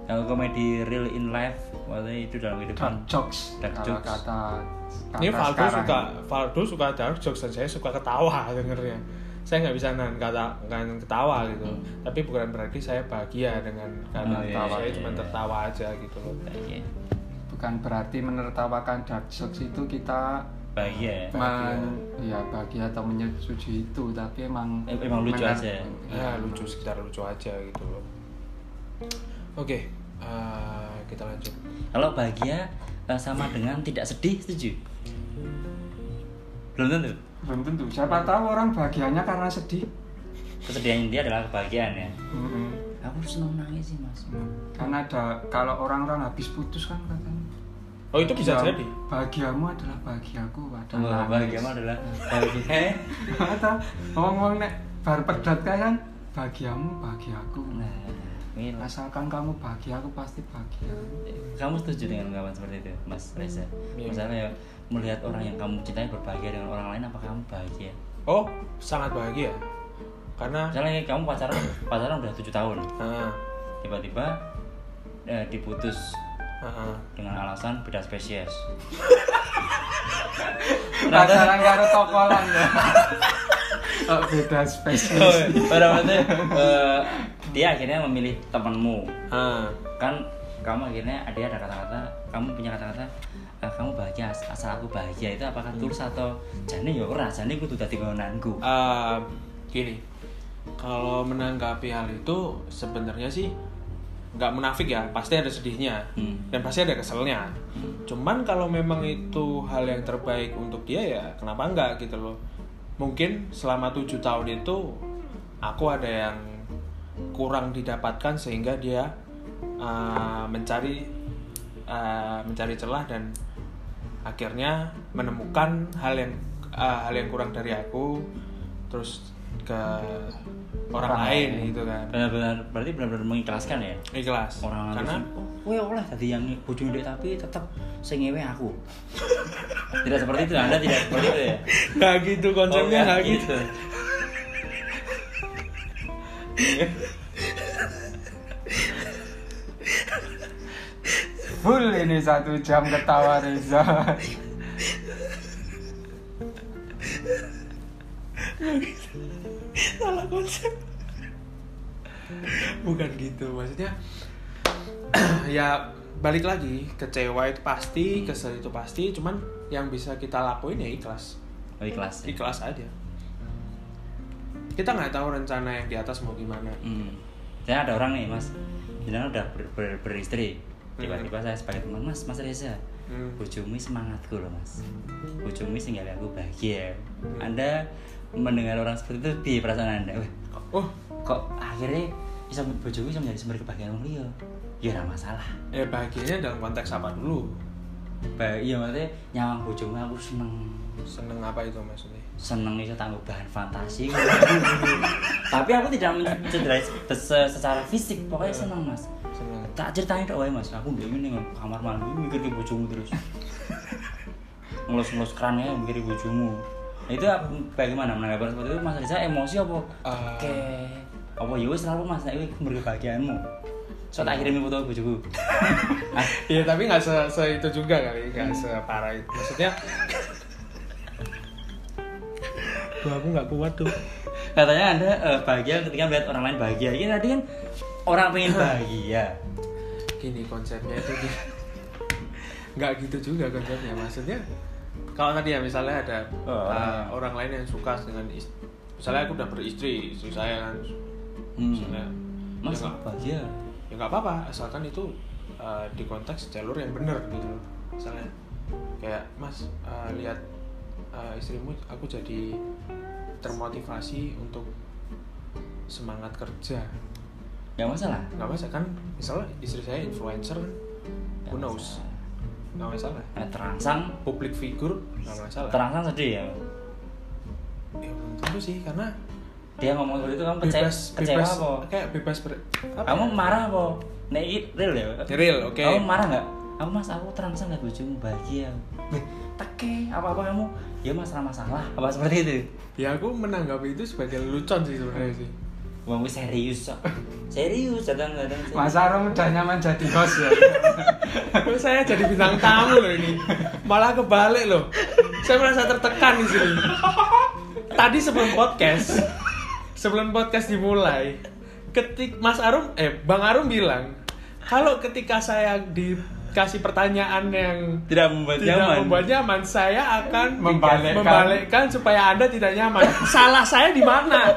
kalau komedi real in life, maksudnya itu dalam Dark kehidupan. jokes. Dark jokes. kata, kata ini Valdo sekarang. suka Valdo suka dark jokes dan saya suka ketawa dengernya saya nggak bisa nahan kata nahan ketawa gitu Hmm. tapi bukan berarti saya bahagia dengan karena Oh, iya, tertawa iya, saya iya, cuma iya. tertawa aja gitu loh Bahagia. Bukan berarti menertawakan dark jokes itu kita Bahagia ya? men, ya bahagia atau menyetujui itu, tapi emang Eh, emang lucu aja. ya lucu sekitar lucu aja gitu loh oke eh, kita lanjut Kalau bahagia eh, sama dengan tidak sedih, setuju? Belum tentu. Belum tentu. Siapa tahu orang bahagianya karena sedih. Kesedihan dia adalah kebahagiaan ya. Mm-mm. Aku seneng nangis sih mas. Karena ada kalau orang-orang habis putus kan katanya. oh itu bisa Ya, jadi Bahagiamu adalah bahagiaku Wah, padahal bahagia mah adalah bahagia. *laughs* Atau ngomong nek bar pedot kan bahagiamu bahagiaku. Nah, Asalkan kamu bahagia aku pasti bahagia. kamu setuju dengan ungkapan seperti itu, Mas Reza? Iya. Misalnya ya, melihat orang yang kamu cintai berbahagia dengan orang lain, apakah kamu bahagia? oh sangat bahagia karena Misalnya kamu pacaran, pacaran udah tujuh tahun, nah, tiba-tiba eh, diputus, Heeh. dengan alasan beda spesies. *laughs* Pacaran karo tokolan ya. *laughs* Oh, beda spesies. Pada waktu eh, dia akhirnya memilih temanmu Ah. kan kamu akhirnya ada ada kata-kata kamu punya kata-kata "Ah, kamu bahagia as- asal aku bahagia itu apakah tulus atau jane ya ora jane kudu dadi ngonanku Eh, gini, kalau menanggapi hal itu sebenarnya sih nggak munafik ya, pasti ada sedihnya Hmm. dan pasti ada keselnya. Cuman kalau memang itu hal yang terbaik untuk dia ya kenapa enggak gitu loh. Mungkin selama tujuh tahun itu aku ada yang kurang didapatkan sehingga dia uh, mencari uh, mencari celah dan akhirnya menemukan hal yang uh, hal yang kurang dari aku terus ke orang, Orang lain lain. gitu kan. Benar-benar berarti benar-benar mengikhlaskan ya? Ikhlas. Orang karena oh kowe oleh tadi yang bojo ndek tapi tetap sing ngewe aku. *laughs* Tidak seperti itu anda tidak seperti itu ya? Nggak gitu konsepnya Oh, nggak nggak gitu. *laughs* Full ini satu jam ketawa Reza. salah konsep bukan gitu maksudnya *clears throat* ya balik lagi kecewa itu pasti kesel itu pasti cuman yang bisa kita lakuin ya ikhlas oh, ikhlas ya? ikhlas aja kita nggak tahu rencana yang di atas mau gimana Hmm. Saya ada orang nih mas, bilang udah ber, ber- beristri. Tiba-tiba saya sebagai teman, mas, mas Reza, Hmm. bojomu semangatku loh mas. Bojomu sehingga aku bahagia. Anda mendengar orang seperti itu, di perasaan anda? Wah, oh kok akhirnya bisa bojomu bisa menjadi sumber kebahagiaan wong liya? Ya ora masalah. ya bahagianya dalam konteks apa dulu Ba iya maksudnya nyawang bojomu aku seneng seneng apa itu maksudnya seneng itu tangguh bahan fantasi *laughs* tapi aku tidak mencederai se- secara fisik pokoknya seneng mas tak ceritain dong mas. Aku ini nang kamar malam ini mikir ke bojomu terus. *laughs* Ngelus-ngelus kerannya mikir ke bojomu. Nah, itu apa- bagaimana? Menanggapi seperti itu mas? Riza emosi apa? Ah. oke. Apa? Ya wis selalu mas. Ini kebahagiaanmu so tak kirimin foto bojoku. Ah, *laughs* ya tapi nggak se, se itu juga kali nggak separah itu. Maksudnya *laughs* Duh, aku nggak kuat tuh katanya anda eh, bahagia ketika melihat orang lain bahagia. Ini tadi kan orang pengen bahagia gini konsepnya itu. Nggak gitu juga konsepnya maksudnya kalau tadi ya misalnya ada Oh, uh, orang. lain yang suka dengan ist- misalnya aku udah beristri istri saya kan Hmm. misalnya. Mas ya nggak bahagia ya nggak apa-apa asalkan itu uh, di konteks jalur yang benar gitu misalnya kayak mas uh, lihat uh, istrimu aku jadi termotivasi untuk semangat kerja nggak masalah. Nggak masalah kan? Misalnya istri saya influencer kan? Who Nggak knows? masalah. nggak masalah. Nah, terangsang. Public figure nggak masalah. Terangsang sedih ya? Ya belum tentu sih karena dia ngomong seperti itu kamu kecewa bebas kecewa bebas apa? kayak bebas ber, apa kamu ya? marah apa? Nek real ya? Real oke. Kamu marah nggak? Aku mas aku terangsang lihat bojomu? Bahagia. Teke apa apa kamu? Ya masalah masalah. Apa seperti itu? Ya aku menanggapi itu sebagai lelucon sih sebenarnya sih Wah, gue serius kok. Serius datang datang. serius. Mas Arum udah nyaman jadi host ya. *laughs* Saya jadi bintang tamu loh ini malah kebalik loh saya merasa tertekan di sini tadi sebelum podcast sebelum podcast dimulai ketik Mas Arum eh Bang Arum bilang kalau ketika saya dikasih pertanyaan yang Tidak membuat tidak nyaman. membuat nyaman saya akan Membalikkan. membalikkan supaya anda tidak nyaman salah saya di mana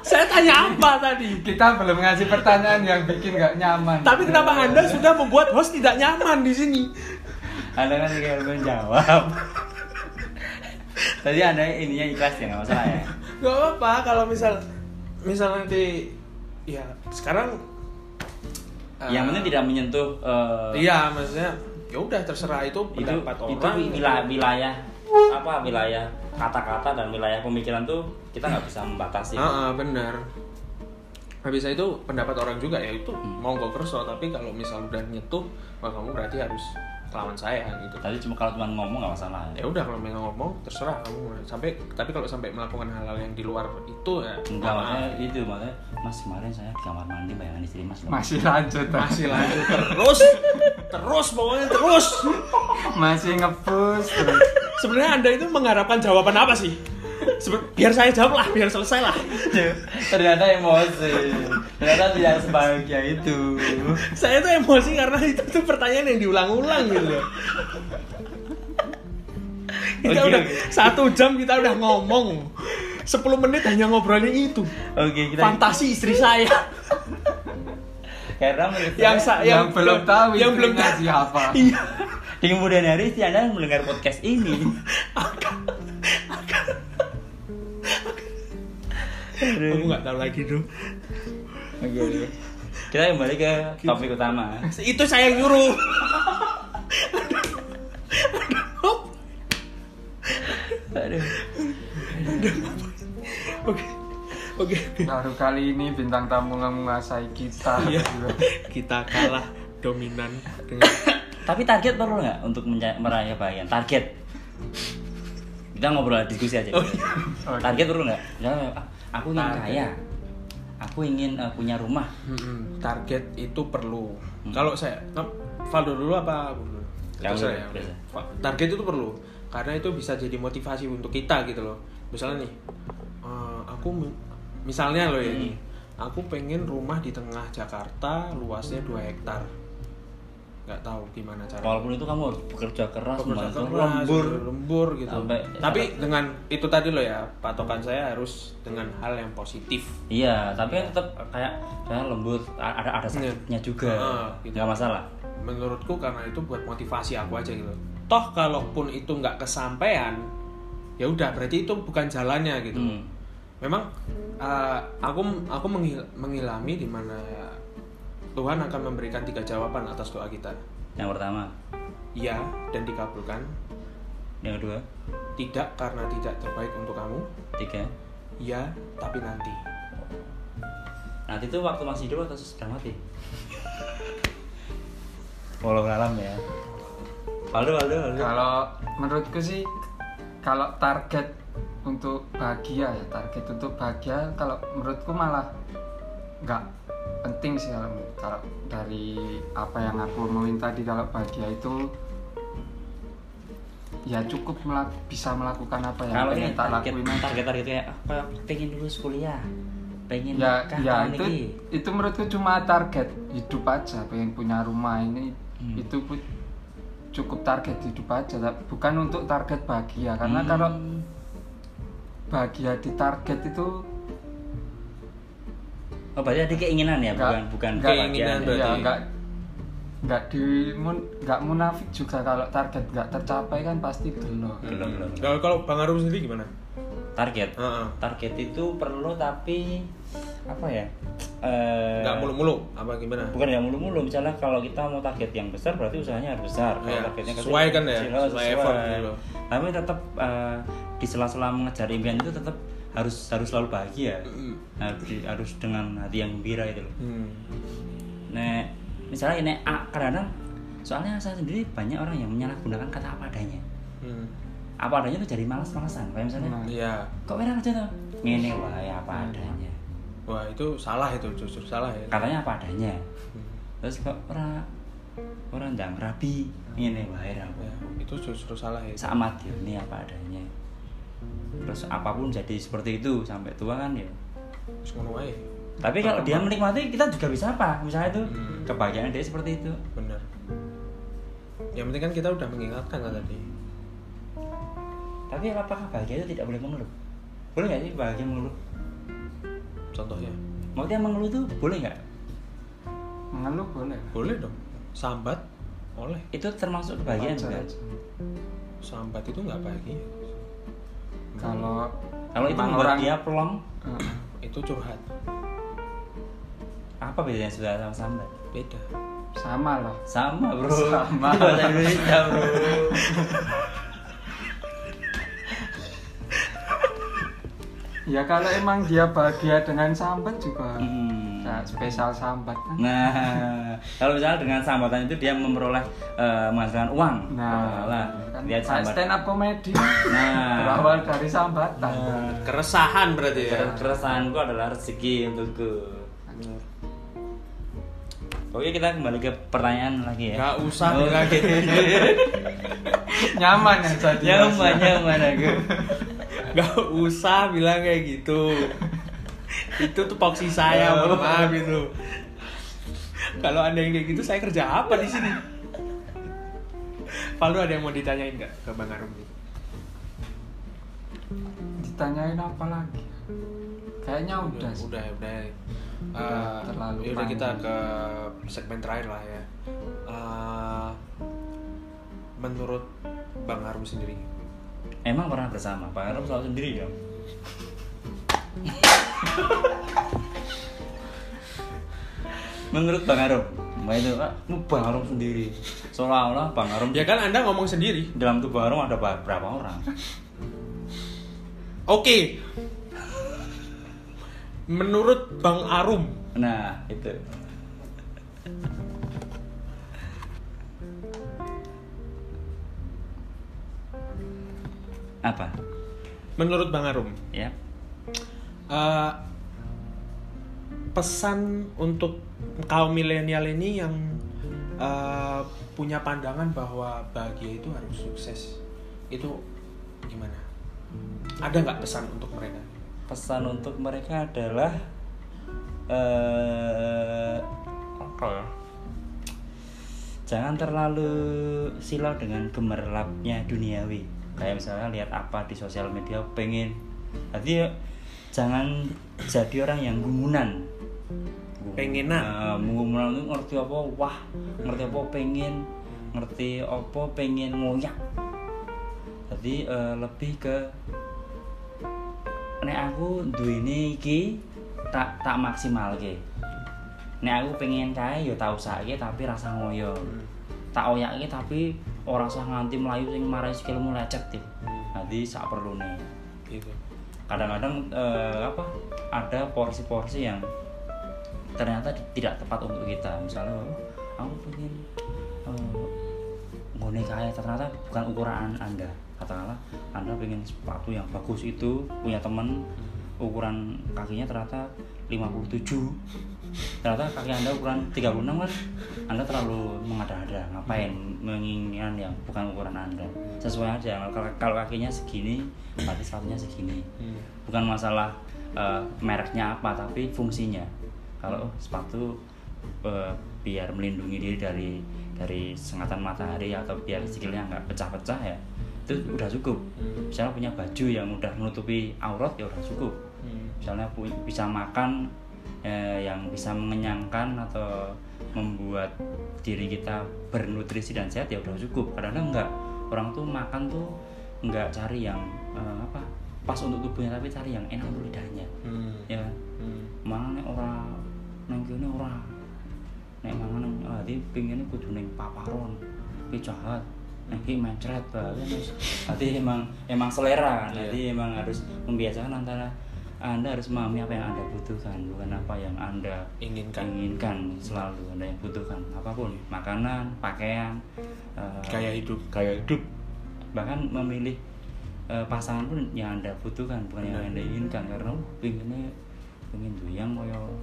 saya tanya apa tadi Kita belum ngasih pertanyaan yang bikin nggak nyaman. tapi kenapa anda sudah membuat host tidak nyaman di sini Anda kan tinggal menjawab. Tadi anda ininya ikhlas ya nggak masalah ya. Gak apa-apa kalau misal misal nanti ya sekarang eh, Yang penting tidak menyentuh. eh, iya maksudnya ya udah terserah itu itu pendapat itu orang wilayah wilayah apa wilayah kata-kata dan wilayah pemikiran tuh kita nggak bisa membatasi. Ah, ah, benar habis itu pendapat orang juga ya itu Hmm. mau gue kerso tapi kalau misal udah nyetuh wah kamu berarti harus kelawan saya gitu Tadi cuma kalau cuma ngomong nggak masalah. ya udah kalau memang ngomong terserah kamu sampai tapi kalau sampai melakukan hal-hal yang di luar itu ya Enggak, maksudnya itu maksudnya Mas kemarin saya di kamar mandi bayangan istri Mas loh. Masih lanjut Mas. masih lanjut terus terus pokoknya terus Masih ngepush terus. sebenarnya anda itu mengharapkan jawaban apa sih biar saya jawab lah biar selesai lah Ternyata emosi. Ternyata tidak sebahagia itu. saya tuh emosi karena itu tuh pertanyaan yang diulang-ulang gitu loh kita Oke, udah oke. satu jam kita udah ngomong 10 menit hanya ngobrolin itu Oke, kita fantasi istri saya karena menurut yang saya, sa- yang, belum tahu yang belum tahu siapa. iya di kemudian hari si Anda mendengar podcast ini. Aku nggak tahu lagi tuh Oke, oke. Kita kembali ke topik utama. itu saya yang nyuruh Aduh. oke oke Baru kali ini bintang tamu menguasai kita. Iya. kita kalah dominan dengan Tapi target perlu nggak untuk meraih kebahagiaan? Target. Kita ngobrol diskusi aja. Oh, Oke. Target perlu nggak? Ah, aku ingin Target. kaya. Aku ingin eh, punya rumah. Mm-mm, target itu perlu kalau saya Valdo dulu apa aku dulu? Ya. terserah. Fa- target itu perlu karena itu bisa jadi motivasi untuk kita gitu loh misalnya nih eh, aku mi- misalnya loh ini aku pengen rumah di tengah Jakarta luasnya 2 hektar nggak tahu gimana cara Walaupun itu kamu harus bekerja keras, Bekerja keras, lembur. lembur gitu. Sampai- Tapi dengan itu tadi loh ya, patokan saya harus dengan hal yang positif. Iya, tapi kan tetap kayak kayak lembut, a- ada ada Iya. sakitnya juga. Ah, gitu. Nggak masalah. Menurutku karena itu buat motivasi aku aja gitu. Toh kalaupun itu nggak kesampaian, ya udah berarti itu bukan jalannya gitu. Hmm. Memang uh, aku aku menghil- mengilami di mana Tuhan akan memberikan tiga jawaban atas doa kita. Yang pertama, Iya dan dikabulkan. yang kedua, Tidak karena tidak terbaik untuk kamu. tiga. Iya tapi nanti. Nanti itu waktu masih hidup atau sudah mati? *laughs* Walau alam ya. Waldo, Waldo, Waldo. Kalau menurutku sih kalau target untuk bahagia ya target untuk bahagia kalau menurutku malah nggak penting sih kalau kalau dari apa yang aku omongin tadi kalau bahagia itu ya cukup melak- bisa melakukan apa yang Kalau pengen tak target, lakuin aja. target target kayak apa? Pengen lulus kuliah, pengen ya nikah ya itu ini. itu menurutku cuma target hidup aja pengen punya rumah ini Hmm. itu cukup target hidup aja bukan untuk target bahagia karena Hmm. kalau bahagia di target itu Oh, berarti ada keinginan ya, bukan bukan kebahagiaan keinginan ya? berarti. ya nggak nggak di mun- nggak munafik juga kalau target nggak tercapai kan pasti gelo Belum, belum. Kalau kalau Bang Arum sendiri gimana? Target. Heeh. Target itu perlu tapi apa ya? Eh, Nggak mulu-mulu apa gimana? bukan yang mulu-mulu misalnya kalau kita mau target yang besar berarti usahanya harus besar kalau Iya, targetnya kecil, sesuai kan ya, oh, sesuai effort gitu loh. tapi tetap eh, di sela-sela mengejar impian itu tetap harus harus selalu bahagia Mm. harus, harus dengan hati yang gembira itu loh Hmm. nah misalnya ini A kadang soalnya saya sendiri banyak orang yang menyalahgunakan kata apa adanya Hmm. apa adanya itu jadi malas-malasan kayak misalnya Nah. Iya. kok enak aja tuh ngene wae apa adanya Wah itu salah itu justru salah ya. katanya apa adanya Hmm. terus kok orang orang ndang rabi ngene wae ra Ya, itu justru salah ya. sama ini apa adanya terus apa pun jadi seperti itu sampai tua kan ya Terus ngono wae. tapi kalau dia menikmati kita juga bisa apa misalnya itu Hmm. kebahagiaan dia seperti itu Benar. Yang penting kan kita udah mengingatkan kan tadi. tapi apakah bahagia itu tidak boleh mengeluh boleh nggak sih bahagia mengeluh Contohnya. maksudnya mengeluh tuh boleh nggak mengeluh boleh Boleh dong. Sambat oleh. itu termasuk kebahagiaan juga aja. Sambat itu nggak bahagia. Kalau kalau itu membuat dia plong Heeh. Itu curhat. apa bedanya sudah sama sambat Beda. sama lah sama bro Sama. itu *laughs* bahasa Indonesia bro ya kalau emang dia bahagia dengan sambat juga Hmm. Kayak spesial sambat kan Nah, kalau misalnya dengan sambatan itu dia memperoleh eh, menghasilkan uang. nah lah, kan dia sambat. stand up comedy Nah, *laughs* berawal dari sambatan Nah. Keresahan berarti ya. keresahanku adalah rezeki untukku. Oke, kita kembali ke pertanyaan lagi ya. Gak usah Oh. gitu. *laughs* nyaman ya jadi Nyaman, nyaman aku. Gak usah bilang kayak gitu. Itu tuh poksi saya, mohon maaf gitu. Kalau ada yang kayak gitu, saya kerja apa di sini? Valdo ada yang mau ditanyain nggak ke Bang Arum? ditanyain apa lagi kayaknya udah sih. udah, udah. Udah Eh, terlalu yaudah kita panjang. ke segmen terakhir lah ya. Eh, menurut Bang Arum sendiri, Emang pernah bersama? Pak Arum selalu sendiri dong. *laughs* Menurut Bang Arum, Mbak itu Pak, lu Bang Arum sendiri. Seolah-olah Bang Arum ya kan Anda ngomong sendiri. dalam tubuh Arum ada berapa orang? Oke. Menurut Bang Arum, Nah, itu. Apa? menurut Bang Arum, Ya. Eh, pesan untuk kaum milenial ini yang eh, punya pandangan bahwa bahagia itu harus sukses, itu gimana? Ada nggak pesan untuk mereka? pesan untuk mereka adalah eh apa ya? Jangan terlalu silau dengan gemerlapnya duniawi. Kayak misalnya lihat apa di sosial media pengen. Ya, jangan jadi orang yang gumunan. Pengenan. Eh, gumunan itu ngerti apa? Wah, ngerti apa pengen, ngerti apa pengen ngoyak. Jadi eh, lebih ke nek aku duwene iki tak tak maksimal ke nek aku pengen kae ya tak usahake tapi rasa ngoyo tak oyake tapi ora usah nganti melayu sing marai sikilmu lecet ya nanti sak perlune Gitu. Kadang-kadang eh, apa ada porsi-porsi yang ternyata tidak tepat untuk kita. Misalnya oh, aku pengen eh, ngone kae ternyata bukan ukuran anda. Katakanlah anda pengen sepatu yang bagus itu punya teman ukuran kakinya ternyata 57 ternyata kaki anda ukuran 36 kan anda terlalu mengada-ada ngapain menginginkan yang bukan ukuran anda sesuai aja kalau, kakinya segini berarti sepatunya segini Hmm. bukan masalah eh, mereknya apa tapi fungsinya kalau sepatu eh, biar melindungi diri dari dari sengatan matahari atau biar sikilnya nggak pecah-pecah ya itu udah cukup Hmm. misalnya punya baju yang udah menutupi aurat ya udah cukup Hmm. misalnya bisa makan eh, yang bisa mengenyangkan atau membuat diri kita bernutrisi dan sehat ya udah cukup kadang-kadang enggak orang tuh makan tuh nggak cari yang eh, apa pas untuk tubuhnya tapi cari yang enak untuk lidahnya Hmm. ya kan Hmm. mangan nek ora nang kene ora nek mangan nang ati pingine kudu ning paparon iki jahat iki mencret bae wis ati emang emang selera Iya. jadi emang harus membiasakan antara anda harus memahami apa yang anda butuhkan bukan apa yang anda Inginkan. inginkan selalu anda yang butuhkan apa pun makanan pakaian eh, Gaya hidup. gaya hidup bahkan memilih eh, pasangan pun yang anda butuhkan bukan yang Benar. anda inginkan karena oh, pinginnya pengen duyang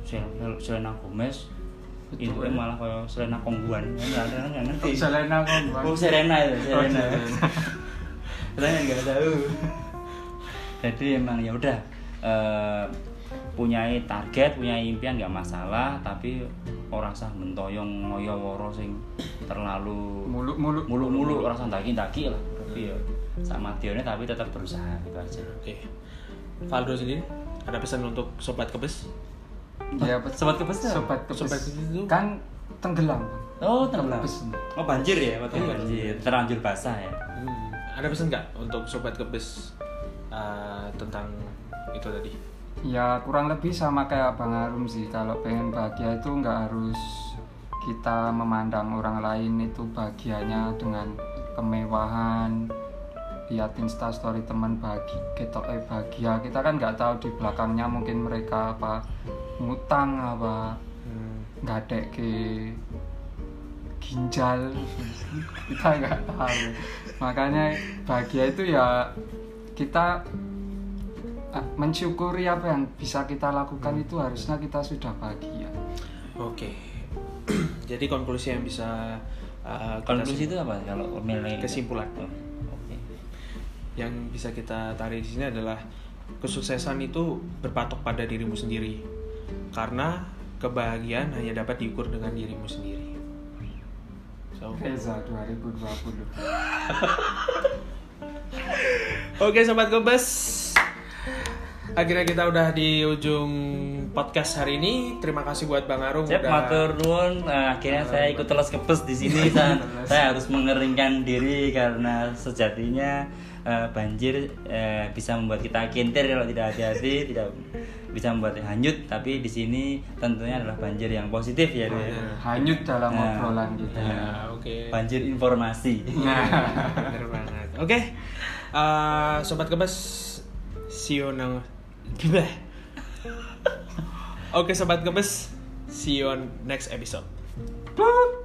Sel- Selena Gomez itu ya. malah kaya Selena Kongguan nggak ada nggak ngerti Selena Gomez. oh Serena itu Oh, Serena. *laughs* Saya nggak tahu jadi emang ya udah eh, punya target punya impian nggak masalah tapi orang sah mentoyong ngoyo woro sing terlalu Muluk-muluk. mulu-mulu orang sah daki-daki lah tapi ya sama Tionnya tapi tetap berusaha gitu aja Oke. Valdo sendiri ada pesan untuk sobat kebes? Ya, sobat kebes? Sobat kebes. Sobat kebes itu? kan tenggelam. oh tenggelam Kebes. oh banjir ya waktu Iya. banjir terlanjur basah ya Hmm. Ada pesan nggak untuk sobat kebes uh, tentang itu tadi? Ya kurang lebih sama kayak Bang Arum sih Kalau pengen bahagia itu nggak harus kita memandang orang lain itu bahagianya dengan kemewahan lihat instastory teman bagi kita eh bahagia kita kan nggak tahu di belakangnya mungkin mereka apa ngutang apa Hmm. nggak ada ke ginjal *laughs* kita nggak tahu makanya bahagia itu ya kita mensyukuri apa yang bisa kita lakukan itu harusnya kita sudah bahagia. Oke. *clears throat* Jadi konklusi yang bisa uh, Konklusi itu apa kalau milih Kesimpulan. Oh, Oke. yang bisa kita tarik di sini adalah kesuksesan itu berpatok pada dirimu sendiri. Karena kebahagiaan hanya dapat diukur dengan dirimu sendiri. So, Reza 2020 *laughs* oke sobat kebes akhirnya kita udah di ujung podcast hari ini terima kasih buat bang Arum Siap, udah matur nuwun. Nah, akhirnya saya ikut telas kepes di sini. *laughs* saya, saya harus mengeringkan diri karena sejatinya eh, banjir eh, bisa membuat kita kintir kalau tidak hati-hati, *laughs* tidak bisa membuat hanyut. Tapi di sini tentunya adalah banjir yang positif ya, Dwi. hanyut dalam Nah. obrolan kita ya oke Banjir informasi. *laughs* Banget. Oke, eh, sobat kebas, see you now Oke sobat gemes, see you on next episode. Bye.